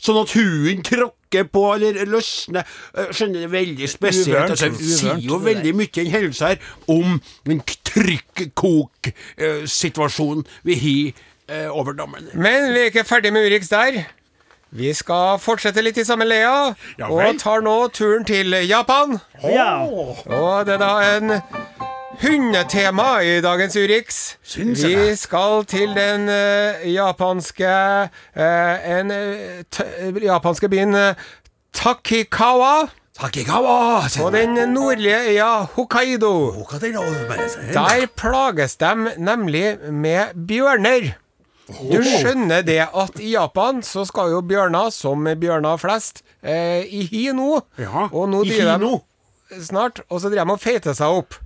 Sånn at huden tråkker på eller løsner. Eh, Skjønner det veldig spesielt. Uvørent. Altså, sier jo veldig mye en hendelse her om en trykk-kok-situasjon vi har eh, over dammen. Men vi er ikke ferdig med Urix der. Vi skal fortsette litt i samme lea, Ja og tar nå turen til Japan. Ja. Og det er da en hundetema i dagens Urix. Syns jeg Vi skal til den uh, japanske uh, En uh, t japanske byen Takikawa. Takikawa! På den nordlige øya Hokkaido. Er? Der plages de nemlig med bjørner. Du skjønner det at i Japan så skal jo bjørner, som bjørner flest, eh, i hi nå. Ja, og nå i hi nå. snart, og så driver de og feiter seg opp.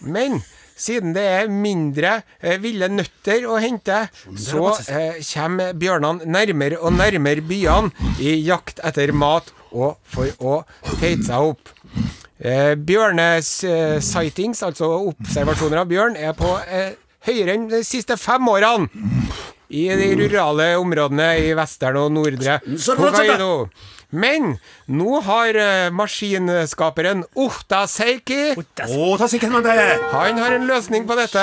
Men siden det er mindre eh, ville nøtter å hente, så eh, kommer bjørnene nærmere og nærmere byene i jakt etter mat og for å feite seg opp. Eh, Bjørnesightings, altså observasjoner av bjørn, er på eh, høyere enn de siste fem årene. I de rurale områdene i Vestern og Nordre Hokkaido. Men nå har eh, maskinskaperen Ohta Seiki Å, ta sikkert med det. han har en løsning på dette.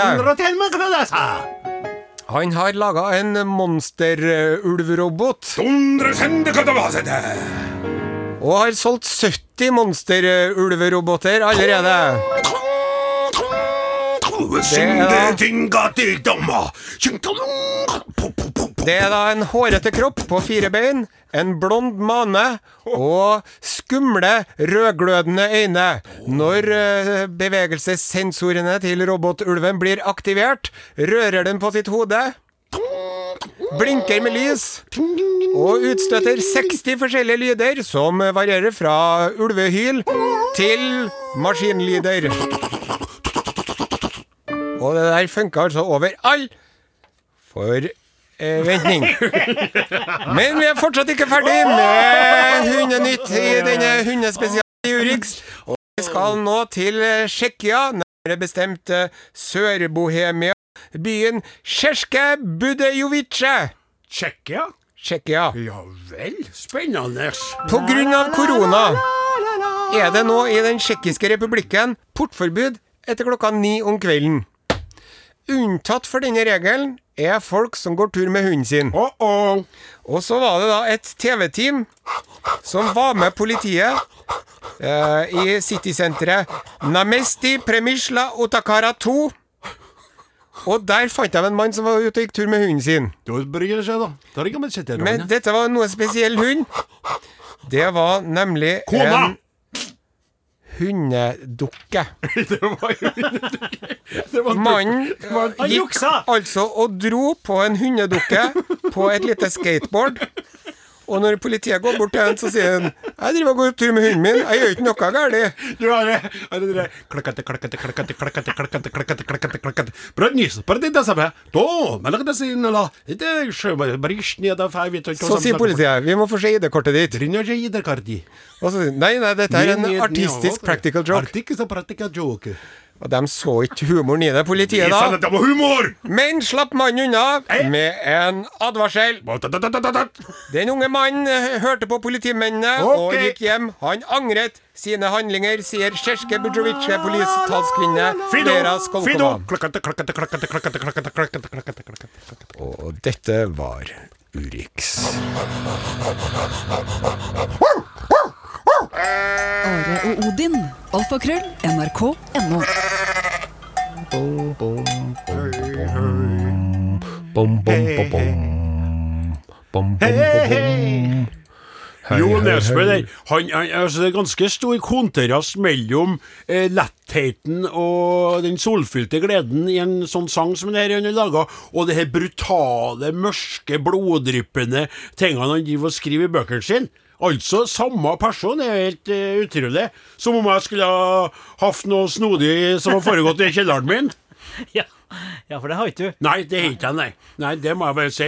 Han har laga en monsterulvrobot. Og har solgt 70 monsterulveroboter allerede. Det er da en hårete kropp på fire bein, en blond mane og skumle, rødglødende øyne. Når eh, bevegelsessensorene til robotulven blir aktivert, rører den på sitt hode, blinker med lys og utstøter 60 forskjellige lyder som varierer fra ulvehyl til maskinlyder. Og det der funka altså over all forventning. Men vi er fortsatt ikke ferdig med Hundenytt i denne hundespesialen i Urix. Og vi skal nå til Tsjekkia, nærmere bestemt Sør-Bohemia. Byen Tsjeske Budejovice. Tsjekkia? Tsjekkia. Ja vel. Spennende. På grunn av korona er det nå i den tsjekkiske republikken portforbud etter klokka ni om kvelden. Unntatt for denne regelen er folk som går tur med hunden sin. Oh -oh. Og så var det da et TV-team som var med politiet eh, i citysenteret Namesti Premisla Otakara 2. Og der fant jeg en mann som var ute og gikk tur med hunden sin. Men dette var noe spesiell hund. Det var nemlig en hundedukke. det var hundedukke. Mannen gikk altså og dro på en hundedukke på et lite skateboard. Og når politiet går bort til han, så sier han Jeg driver og går tur med hunden min, jeg gjør ikke noe galt. Du har det. Har det? Der klakkete, brist ned av jeg vet ikke hva Så sier politiet vi må få se ID-kortet ditt. Og så sier nei, nei, dette er en artistisk practical joke. Artistisk practical joke. Og de så ikke humoren i det, politiet da. Men slapp mannen unna med en advarsel. Den unge mannen eh, hørte på politimennene og gikk hjem. Han angret sine handlinger, sier Kjerske Bujovice, polititalskvinne! Vera! Skolkova. Og dette var Urix. Are og Odin. Alfakrøll. NRK.no. Jo Nesbø der, han, han, altså det er ganske stor kontrast mellom eh, lettheten og den solfylte gleden i en sånn sang som det her han har laga, og det her brutale, mørke, bloddryppende tingene han driver og skriver i bøkene sine. Altså, samme person er helt uh, utrolig. Som om jeg skulle ha hatt noe snodig som har foregått i kjelleren min. Ja. ja, for det har ikke du. Nei, det har ikke jeg, nei. Nei, det må jeg bare si.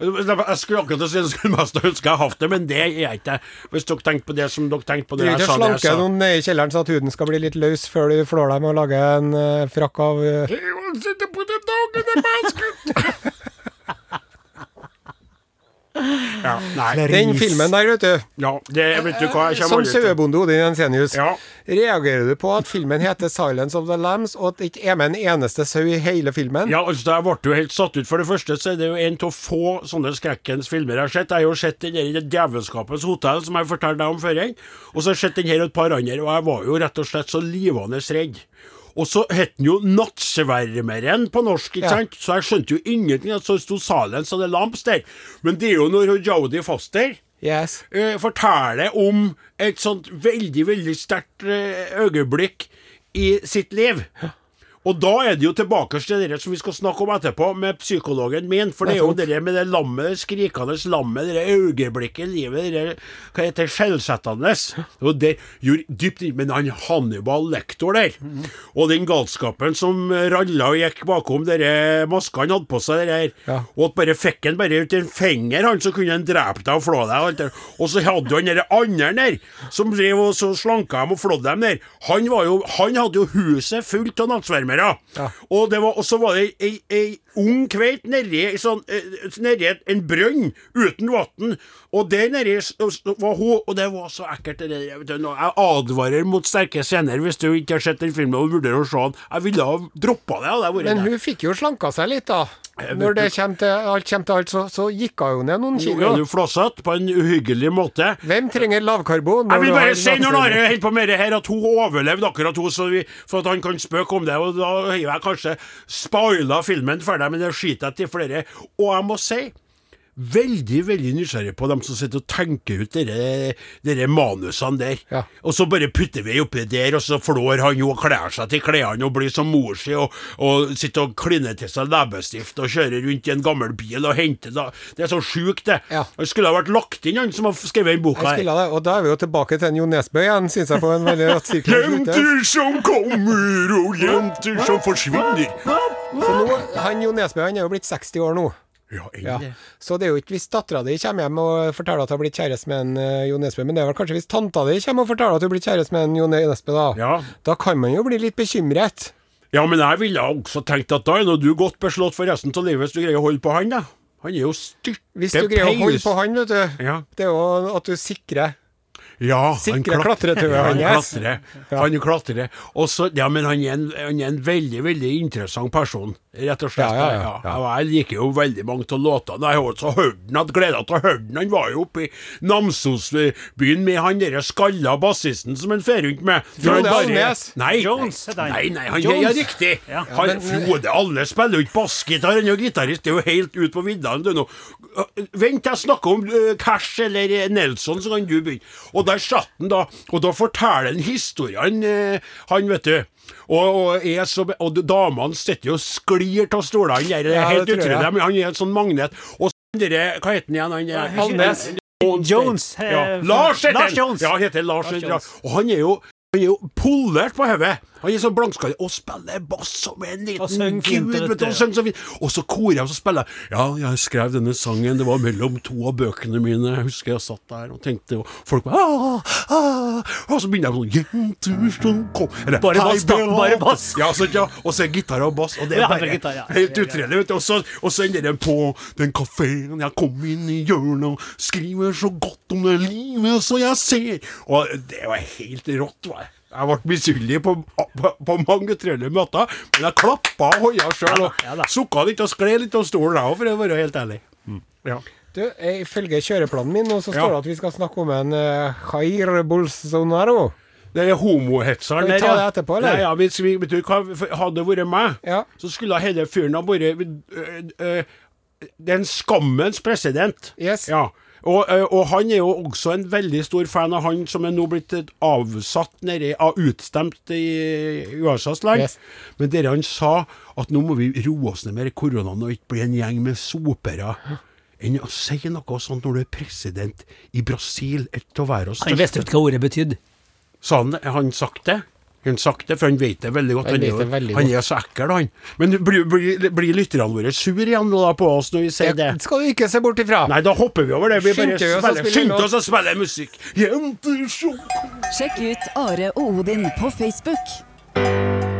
Jeg skulle akkurat si det skulle mest ønske jeg hatt det, men det er jeg ikke. Hvis dere tenkte på det som dere tenkte på Du det jeg ikke sa, det jeg slanke noen ned i kjelleren så at huden skal bli litt løs før du flår med å lage en uh, frakk av eh, Sitte på den dagen det er mennesket. Ja, nei. Den filmen der, vet du. Ja, det vet du hva jeg Som sauebonde Odin Jensenius, Ja. reagerer du på at filmen heter 'Silence of the Lambs', og at det ikke er med en eneste sau i hele filmen? Ja, altså, jeg ble jo helt satt ut. For det første så er det jo en av få sånne skrekkens filmer jeg har sett. Jeg har jo sett den der i det Djevelskapets hotell, som jeg fortalte deg om før. Og så har jeg sett den her og et par andre, og jeg var jo rett og slett så livende redd. Og så het den jo Nattsvermeren på norsk, ikke Ja. sant? Så jeg skjønte jo ingenting. Så sto Silence of the Lamps der. Men det er jo når Jodie Foster Yes. eh, forteller om et sånt veldig, veldig sterkt eh, øyeblikk i sitt liv. Og da er det jo tilbake til det som vi skal snakke om etterpå, med psykologen min. For det er jo det med det lammet, det skrikende lammet, det øyeblikket i livet, det hva heter skjellsettende. Og det gjorde dypt inn Men han Hannibal Lektor der, og den galskapen som ralla og gikk bakom dere maskene han hadde på seg, det der, Ja. og at bare fikk han bare ut en finger, han, så kunne han drepe deg og flå deg. Og, og så hadde jo han derre andre der, som drev og så slanka dem og flådde dem der. Han, var jo, han hadde jo huset fullt av nattsvermere. Og det var- og så var det ei, ei ung kveit nedi sånn, eh, en brønn uten vann. Og der nedi var hun Og det var så ekkelt. Det jeg, vet jeg advarer mot sterke scener hvis du ikke har sett den filmen og vurderer å se den. Jeg ville ha droppa det. Men hun fikk jo slanka seg litt, da. Når det kommer til alt, kommer til alt så, så gikk hun jo ned noen Nå er kilo. du flåsete på en uhyggelig måte. Hvem trenger lavkarbon? når Jeg vil bare si når? Are holder på med det her, at hun overlevde akkurat hun, så vi, for at han kan spøke om det. Og da har jeg kanskje spoila filmen for deg, men det skiter jeg til flere. Og jeg må si Veldig veldig nysgjerrig på dem som sitter og tenker ut dere, dere manusene der. Ja. Og så bare putter vi oppi der, og så flår han jo og kler seg til klærne og blir som mor si, og, og sitter og kliner til seg leppestift og kjører rundt i en gammel bil og henter da. Det er så sjukt, det. Ja. Skulle ha vært lagt inn, han som har skrevet den boka. Her. det, og da er vi jo tilbake til en Jo Nesbø igjen, syns jeg, på en veldig rettsikler sirkel. Jenter som kommer, og jenter som forsvinner. Så nå, han Jo Nesbø han er jo blitt 60 år nå. Ja, Ja. Så det er jo ikke hvis dattera di kommer hjem og forteller at hun har blitt kjæreste med en eh, Jo Nesbø, men det er vel kanskje hvis tanta di kommer og forteller at hun har blitt kjæreste med en Jo Nesbø, da. Ja. Da kan man jo bli litt bekymret. ja, men jeg ville også tenkt at da er nå du godt beslått for resten av livet hvis du greier å holde på han, da. Han er jo styrte Hvis du greier å holde på han, vet du. Ja. Det er jo at du sikrer Ja, Sikre klat- klatretauet ja, han klatrer. Han klatrer. Også, ja, men han er, en, han er en veldig, veldig interessant person, rett og slett. Ja, ja, ja, ja. Jeg liker jo veldig mange av låtene. Jeg har også hørt den, hatt glede til å høre den. Han var jo oppe i Namsosbyen med han derre skalla bassisten som han fer rundt med. Frode Alnes. Nei, Jones han. nei, nei, han Jones. er riktig. Han, Frode Alnes spiller jo ikke bassgitar, han er jo gitarist. Det er jo helt ut på viddene. du, nå. Vent, jeg snakker om uh, Cash eller Nelson, så kan du begynne. Og der satt han da, og da forteller han historien, øh, han, vet du. Og, og, så, og damene sitter jo og sklir av stolene. Det er Ja, helt utrolig. Han er en sånn magnet. Og så dere, hva heter han igjen? Han, er- Alnes. Jones. eh, ja. Lars heter han! Ja, han heter Lars, Lars ja. Jones. Og han er jo han er jo polert på hodet. Han er så blankskalle og spiller bass som en liten gud. vet og så fint. Og så korer jeg og spiller. Ja, jeg skrev denne sangen, det var mellom to av bøkene mine. Jeg husker jeg satt der og tenkte, og folk bare ah, ah, Og så begynner jeg sånn Jenter som kom Eller, Bare bass, da, bare bass. Ja, så, ja, og så er gitar og bass, og det er bare ja, gitar, ja. helt ja. vet du. Og så, og så ender den på den kafeen jeg kom inn i hjørnet og skriver så godt om det livet så jeg ser. Og det var helt rått. var jeg. Jeg ble misunnelig på, på, på mange utrolige måter, men jeg klappa og hoia sjøl og Ja sukka litt og skled litt av stolen, jeg òg, for å være helt ærlig. Ja. Du, Ifølge kjøreplanen min nå, så Ja. står det at vi skal snakke om en uh, Jair Bolsonaro. Det er homohetseren der, det etterpå, eller? Ja, ja, hvis vi, vet du hadde det vært meg, Ja. så skulle hele fyren ha vært øh, øh, den skammens president. Yes. Ja. Og, øh, og han er jo også en veldig stor fan av han som er nå blitt eh, avsatt nede, av utstemt i USAs land. Yes. Men dere han sa at nå må vi roe oss ned med koronaen og ikke bli en gjeng med sopere. Enn å si noe sånt når du er president i Brasil, et av verdens Han visste ikke hva ordet betydde. Sa han det? Har han sagt det? Har han sagt det, for han vet det veldig godt. Han Han, er, veldig han godt. er så ekkel, han. Men blir, bli, bli lytterne våre sur igjen da på oss når vi sier det? Det skal du ikke se bort ifra. Nei, da hopper vi over det. Vi bare skynder oss å spille musikk. Jenter Sjekk ut Are og Odin på Facebook.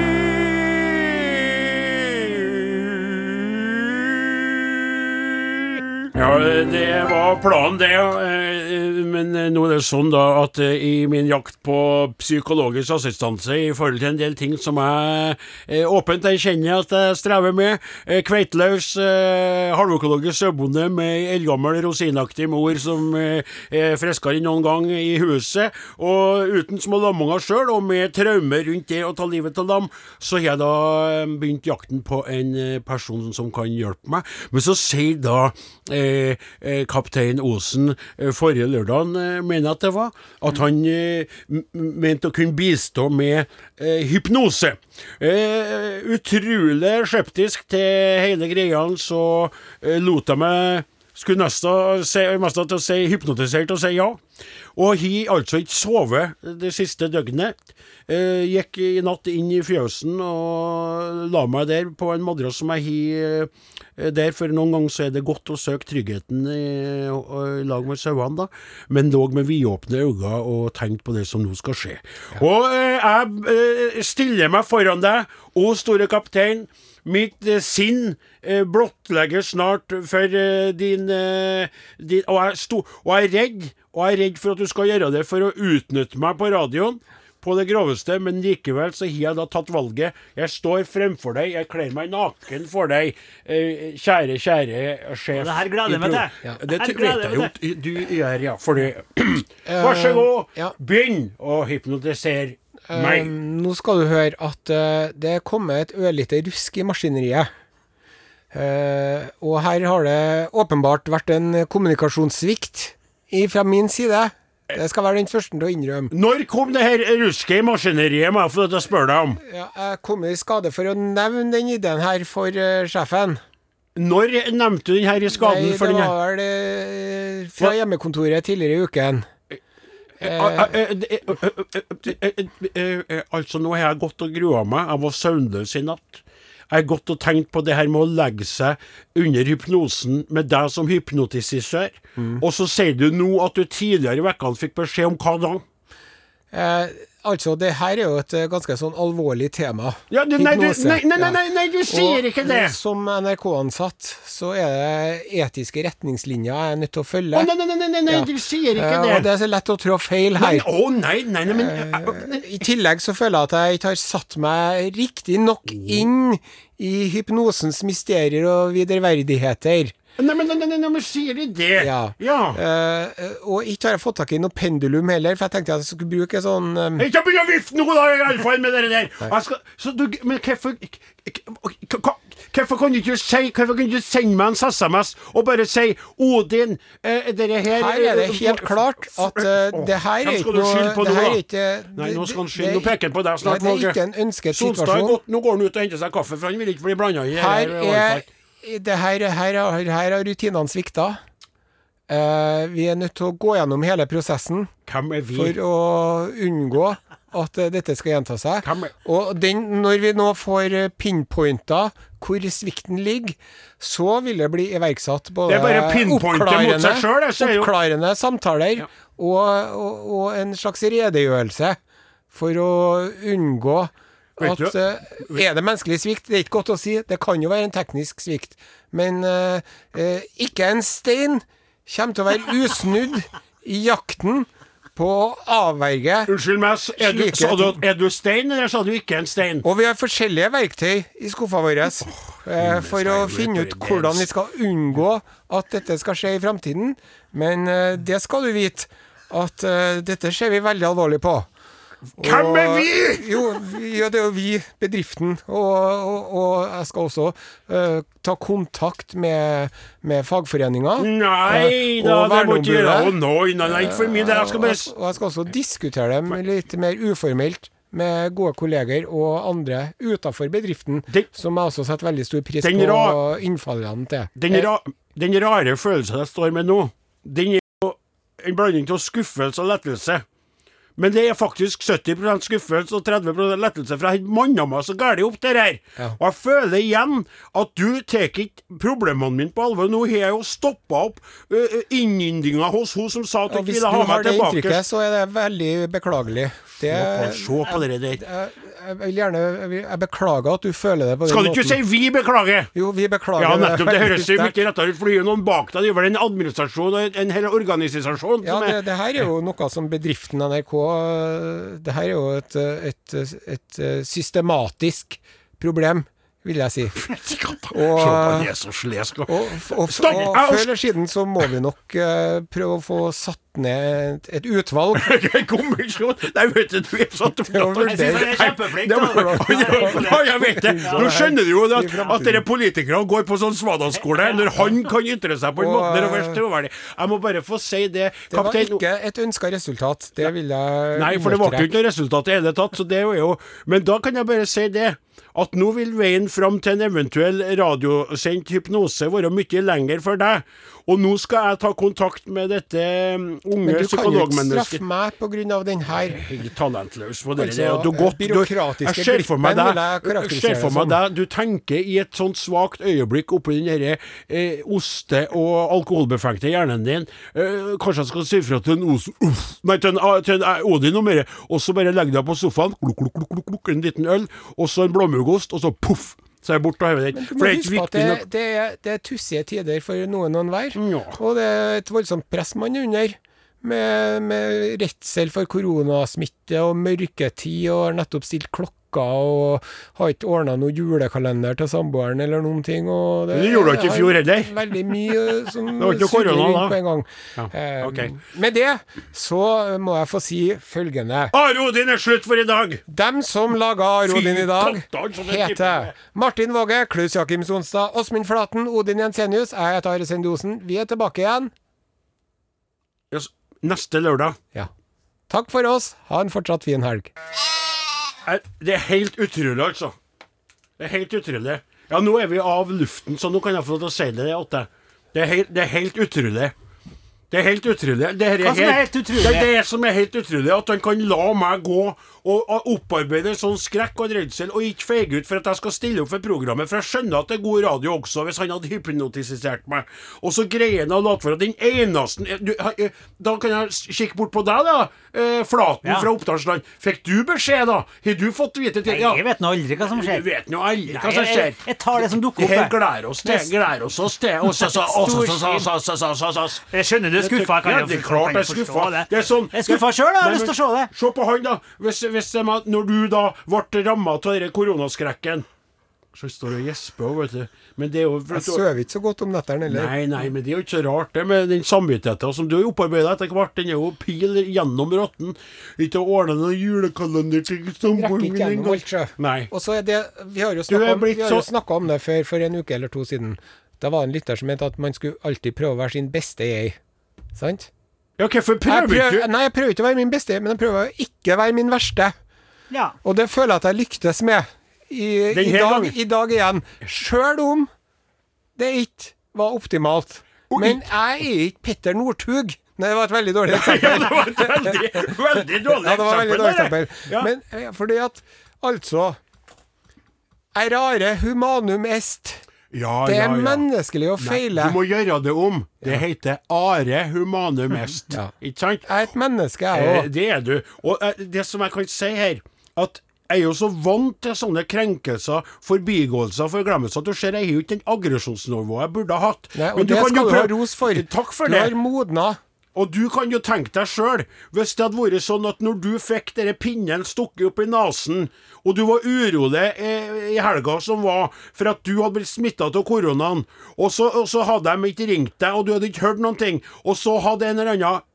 Ja, det var planen det, eh, men eh, nå er det sånn da at eh, i min jakt på psykologisk assistanse i forhold til en del ting som jeg åpent erkjenner at jeg strever med, kveiteløs, halvøkologisk sauebonde med ei eldgammel rosinaktig mor som er friskere enn noen gang i huset, og uten små lamunger sjøl, og med traumer rundt det å ta livet av lam, så har jeg da begynt jakten på en person som kan hjelpe meg. Men så sier da eh, kaptein Osen eh, forrige lørdag, eh, mener at det var, at han eh, mente å kunne bistå med eh, hypnose. Eh, utrolig skeptisk til hele greia, så eh, lot jeg meg skulle nesten til å si hypnotisert og si ja. Og har altså ikke sovet det siste døgnet. Eh, gikk i natt inn i fjøsen og la meg der på en madrass som jeg har eh, der, for noen ganger så er det godt å søke tryggheten i, i lag med sauene, da. Men lå med vidåpne øyne og tenkte på det som nå skal skje. Og eh, jeg eh, stiller meg foran deg, å store kaptein. Mitt eh, sinn eh, blottlegger snart for eh, din, eh, din og, jeg sto, og jeg er redd, og jeg er redd for at du skal gjøre det for å utnytte meg på radioen. På det groveste, men likevel så har jeg da tatt valget. Jeg står fremfor deg, jeg kler meg naken for deg, eh, kjære, kjære sjef. Det her gleder jeg meg til. Ja. Det Det vet jeg jeg jo du gjør, ja. Fordi Vær så god, ja. begynn å hypnotisere meg. Uh, nå skal du høre at uh, det er kommet et ørlite rusk i maskineriet. Uh, og her har det åpenbart vært en kommunikasjonssvikt fra min side. Det skal være den første til å innrømme. Når kom det her ruske maskineriet, må jeg få spørre deg om? Ja, jeg kom i skade for å nevne den ideen her for uh, sjefen. Når nevnte du den her i skaden? Nei, for det var vel uh, fra hjemmekontoret tidligere i uken. Ah, ah, eh, eh, eh, eh, eh, eh, eh, Altså, nå har jeg gått og grua meg. Jeg var søvnløs i natt. Jeg har gått og tenkt på det her med å legge seg under hypnosen med deg som hypnotisør. Og så sier du nå at du tidligere i ukene fikk beskjed om hva da? Eh, altså, det her er jo et eh, ganske sånn alvorlig tema. Ja, du, nei, du, nei, nei, nei, du sier ikke det! Som NRK-ansatt så er det etiske retningslinjer jeg er nødt til å følge. Å, nei, nei, nei, nei, du sier ikke det! og det er så lett å trå feil her. å nei, nei, nei, men eh, I tillegg så føler jeg at jeg ikke har satt meg riktig nok inn i hypnosens mysterier og viderverdigheter. Nei, men, nei, nei, men sier de det? Ja. ja. Uh, og ikke har jeg fått tak i noe pendulum heller, for jeg tenkte at jeg skulle bruke sånn um... Ikke begynn å vifte nå, da, iallfall, med det der. Skal, så du, men hvorfor kan du ikke si Hvorfor kan du ikke sende meg en SMS og bare si Odin, eh, dette her Her er det helt klart at eh, det her er ikke noe på det nå, her da? er ikke, Nei, nå skal han skylde. Nå peker han på deg snart, situasjon. nå går han ut og henter seg kaffe, for han vil ikke bli blanda i Her her er her, her, her har rutinene svikta. Uh, vi er nødt til å gå gjennom hele prosessen for å unngå at uh, dette skal gjenta seg. Og den, når vi nå får eh, pinpointa hvor svikten ligger, så vil det bli iverksatt både oppklarende- selv, oppklarende samtaler og, og, og en slags redegjørelse for å unngå at eh, Er det menneskelig svikt? Det er ikke godt å si. Det kan jo være en teknisk svikt. Men uh, uh, ikke en stein kommer til å være usnudd i jakten på å avverge Unnskyld meg, er du, sa du, er du stein, eller sa du ikke en stein? Og vi har forskjellige verktøy i skuffa vår eh, for å finne ut hvordan vi skal unngå at dette skal skje i framtiden. Men det skal du vite, at dette ser vi veldig alvorlig på. Hvem er vi? Jo, ja, det er jo vi, bedriften. Og, og, og jeg skal også uh, ta kontakt med, med fagforeninga. Nei Eh, da, det må ikke gjøre oh, verneombudet. Nei, nei, nei, ikke for mye. Det jeg skal bare og jeg skal også diskutere dem litt mer uformelt med gode kolleger og andre utenfor bedriften, Den- som jeg også setter veldig stor pris Den på innfallene til. Den, ra den rare følelsen jeg står med nå, den er jo en blanding av skuffelse og lettelse. Men det er faktisk 70% skuffelse og 30 lettelse, for jeg har manna meg så gæli opp det her. Ja. Og jeg føler igjen at du tar ikke problemene mine på alvor. Nå har jeg jo stoppa opp uh, innyndinga hos hun som sa at hun ikke hvis du har det inntrykket, så er det veldig beklagelig. Det, Se på det der. jeg, vil gjerne jeg, beklager at du føler det på den Skal du ikke si 'vi beklager'? Jo, vi beklager Ja, nettopp. Det høres jo mye rettere ut, for det er noen bak deg. Det er vel en administrasjon og en hel organisasjon Ja, det, det her er jo noe som bedriften NRK øh, Det her er jo et, et, et, øh, et, øh, systematisk problem, vil jeg si. Og, og- og, og, og før eller siden så må vi nok uh, prøve å få satt ned et, utvalg. Kommisjon Nei, vet du, du er så å. Jeg synes han er kjempeflink, da. Ja, jeg vet det. Nå skjønner du jo at, at dere politikere går på sånn svadaskole når han kan ytre seg på en måte. Er verst troverdig. Jeg må bare få si det. Det var ikke et ønska resultat. Det vil jeg Nei, for det ble jo ikke noe resultat i det hele tatt. Så det er jo Men da kan jeg bare si det. At nå vil veien fram til en eventuell radiosendt hypnose være mye lenger for deg. Og nå skal jeg ta kontakt med dette unge psykologmennesket. Men du kan jo ikke straffe meg pga. den her. Talentløs på det Altså, og Du, godt, du, jeg ser for meg deg, ser for meg deg Du tenker i et sånt svakt øyeblikk oppi den derre eh, oste- og alkoholbefengte hjernen din. Eh, kanskje jeg skal si fra til en Os... Uff, nei, til en, til en eh, Odin og mer, og så bare legge deg på sofaen, kluk, kluk, kluk, en liten øl, og så en blåmuggost, og så poff! Så er jeg borte og hever den. For det er ikke viktig det, nok. det, er, det er tussige tider for noen og enhver. Ja. Og det er et voldsomt press man er under. Med, med redsel for koronasmitte og mørketid, og har nettopp stilt klokka og har ikke ordna noe julekalender til samboeren eller noen ting. Og Men det gjorde du ikke i fjor heller. Veldig mye som Det var ikke noe korona da. på en gang. Ja, Eh, ok. Med det så må jeg få si følgende. Are Odin er slutt for i dag! Dem som laga Arodin i dag, heter Martin Våge, Klaus Jakim Sonstad, Åsmund Flaten, Odin Jensenius. Jeg heter Are Sendosen. Vi er tilbake igjen. Yes, Neste lørdag. Ja. Takk for oss. Ha en fortsatt fin helg. Det er helt utrolig, altså. Det er helt utrolig. Ja, nå er vi av luften, så nå kan jeg få lov til å si det, Atte. Det det er helt utrolig. Det er helt utrolig. Det, er helt, er helt utrolig? det, er det som er helt utrolig, at han kan la meg gå og, og opparbeide en sånn skrekk og redsel, og ikke feige ut for at jeg skal stille opp for programmet. For jeg skjønner at det er god radio også, hvis han hadde hypnotisert meg. Og så greier han å late for at den eneste du, eh, Da kan jeg kikke bort på deg, da. Eh, Flaten ja. fra Oppdalsland. Fikk du beskjed, da? Har du fått vite det? Ja. Jeg vet nå aldri hva som skjer. Du vet nå aldri hva som skjer. Jeg, tar det som dukker opp. Her gleder oss til. Gleder oss til. Skjønner du? Er skuffa. Jeg Ja, det er klart jeg er skuffa. det. Det er sånn Jeg er skuffa sjøl, jeg har lyst til å se det. Se på han, da. Hvis, hvis de, når du da ble ramma av denne koronaskrekken Så står og gjesper òg, vet du. Men det er jo Jeg sover ikke så godt om nettene heller. Nei, nei, men det er jo ikke så rart, det med den samvittigheten som du har opparbeida etter hvert. Den er jo pil gjennom rotten. Ikke å ordne noen julekalender til samboeren min engang. Nei. Og så er det Vi har jo snakka om, så- om det før for en uke eller to siden. Da var det en lytter som mente at man skulle alltid prøve å være sin beste jeg. Sant? Ja, hvorfor prøver du ikke nei, jeg prøver ikke å være min beste, men jeg prøver å ikke være min verste. Ja. Og det føler jeg at jeg lyktes med i, i, dag, i dag igjen. Sjøl om det ikke var optimalt. Men jeg er ikke Petter Northug. Nei, det var et veldig dårlig eksempel. Ja, det var et veldig, veldig dårlig Ja, det var veldig dårlig eksempel. Ja. Men eh, fordi at Altså Errare humanum est. Ja, Det er ja, ja. menneskelig å Nei, feile. Du må gjøre det om. Det heter are humanum est. Ikke sant? Jeg er et menneske, Eh, jeg òg. det er du. Og eh, det som jeg kan si her, at jeg er jo så vant til sånne krenkelser, forbigåelser, forglemmelser, at du ser jeg har jo ikke den aggresjonsnivået jeg burde ha hatt. Nei, Men og det kan jo skal du ha ros for. Takk for du det. har modna. Og du kan jo tenke deg sjøl, hvis det hadde vært sånn at når du fikk denne pinnen stukket opp i nesen, og du var urolig i helga som var for at du hadde blitt smitta av koronaen, og så, og så hadde de ikke ringt deg, og du hadde ikke hørt noen ting, og så hadde en eller annen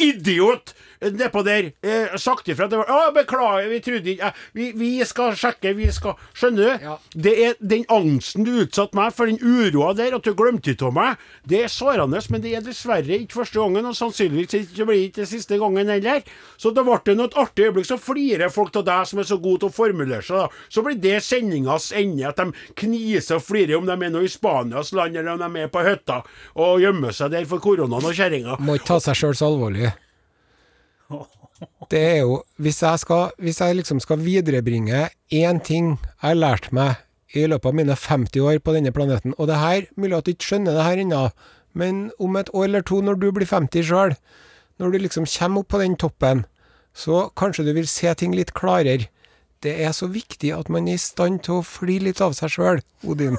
idiot nedpå der eh, sagt ifra at det var Å, beklager, vi trodde ikke eh, vi, vi skal sjekke, vi skal Skjønner du? Ja. Det er den angsten du utsatte meg for, den uroa der, at du glemte av meg. Det er sårende, men det er dessverre ikke første gangen, og sannsynligvis ikke blir ikke det siste gangen heller. Så da ble det noe artig øyeblikk, så flirer folk av deg som er så god til å formulere seg, da. Så blir det sendingas ende, at de kniser og flirer om de er nå i Spanias land, eller om de er på hytta og gjemmer seg der for koronaen og kjerringa. Må ikke ta seg sjøl så alvorlig. Det er jo Hvis jeg, skal, hvis jeg liksom skal viderebringe én ting jeg har lært meg i løpet av mine 50 år på denne planeten, og det her Mulig at du ikke skjønner det her ennå, men om et år eller to, når du blir 50 sjøl, når du liksom kommer opp på den toppen, så kanskje du vil se ting litt klarere. Det er så viktig at man er i stand til å fly litt av seg sjøl, Odin.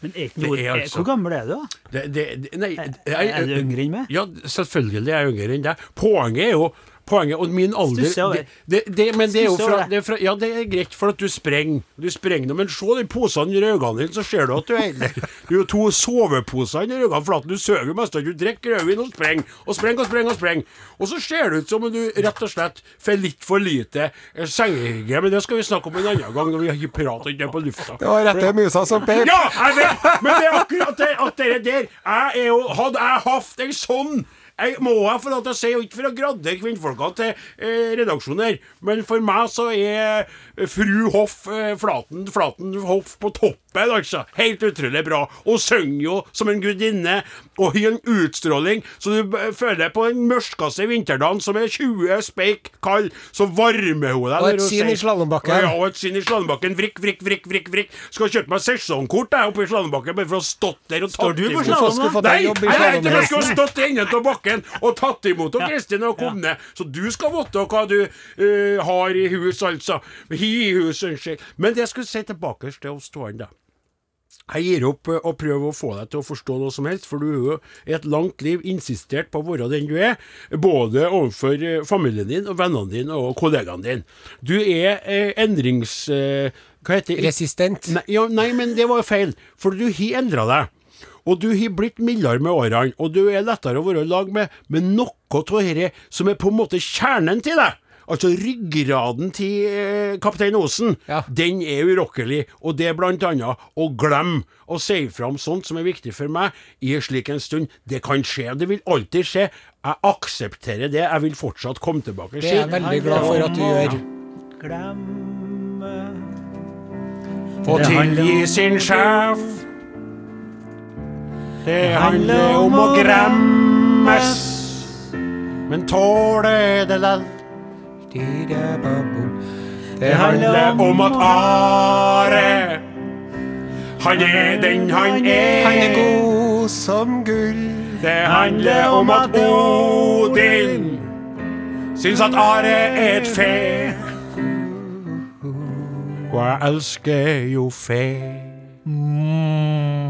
Men er ikke noe, altså- Hvor gammel er du, da? Det, det, det, nei, Er, er du yngre enn meg? Ja, selvfølgelig er jeg yngre enn deg. Poenget er jo Poenget, og min alder det, det, det, Men det er jo fra, er fra Ja, det er greit, for at du sprenger. Du sprenger nå, men se de posene i øynene dine, så ser du at du er Det er jo to soveposer i øynene, for at du sover mest, mest. Du drikker rødvin og sprenger, og sprenger og sprenger og sprenger. Og så ser det ut som om du rett og slett får litt for lite eh, sengehygge. Men det skal vi snakke om en annen gang, når vi har pratet ikke på lufta. Det var rette musa som peip. Ja, jeg vet! Men det er akkurat det, at det der Jeg er jo Hadde jeg hatt en sånn jeg må jeg få lov til å si, og ikke for å gradere kvinnfolka til eh, redaksjonen her, men for meg så er fru Hoff eh, Flaten, Flaten Hoff på toppen, altså. Helt utrolig bra. Hun synger jo som en gudinne, og har en utstråling så du føler på den mørkeste vinterdagen som er 20 speik kald, så varmer hun deg. Og et syn i slalåmbakken. Ja, og et syn i slalåmbakken. Vrikk, vrikk, vrikk, vrikk. vrikk Skal kjøpe meg sesongkort jeg, oppe i slalåmbakken bare for å ha stått der og tatt du på slalåm, Nei, jeg jeg ha slalåmheisen? stått i enden av bakken og tatt imot og Kristin og kom ned. Så du skal vite hva du uh, har i hus, altså. Hi i hus, unnskyld. Men det jeg skulle si tilbake til oss to, da. Jeg gir opp eh, å prøve å få deg til å forstå noe som helst, for du har jo i et langt liv insistert på å være den du er, både overfor eh, familien din og vennene dine og kollegaene dine. Du er eh, endrings... Eh, hva heter det? Resistent. Nei, ja, nei, men det var feil, for du har endra deg. Og du har blitt mildere med årene, og du er lettere å være i lag med, men noe av dette som er på en måte kjernen til deg, altså ryggraden til eh, kaptein Osen, Ja. den er urokkelig, og det er blant annet å glemme å si fram sånt som er viktig for meg i en slik en stund. Det kan skje, det vil alltid skje. Jeg aksepterer det, jeg vil fortsatt komme tilbake. Det er jeg veldig glad for at du gjør. Glemme Få tilgi sin sjef. Det handler om å gremmes, men tåle det lell. Det handler om at Are Han er den han er. Han er god som gull. Det handler om at Odin syns at Are er et fe. Og jeg elsker jo fe. Ah!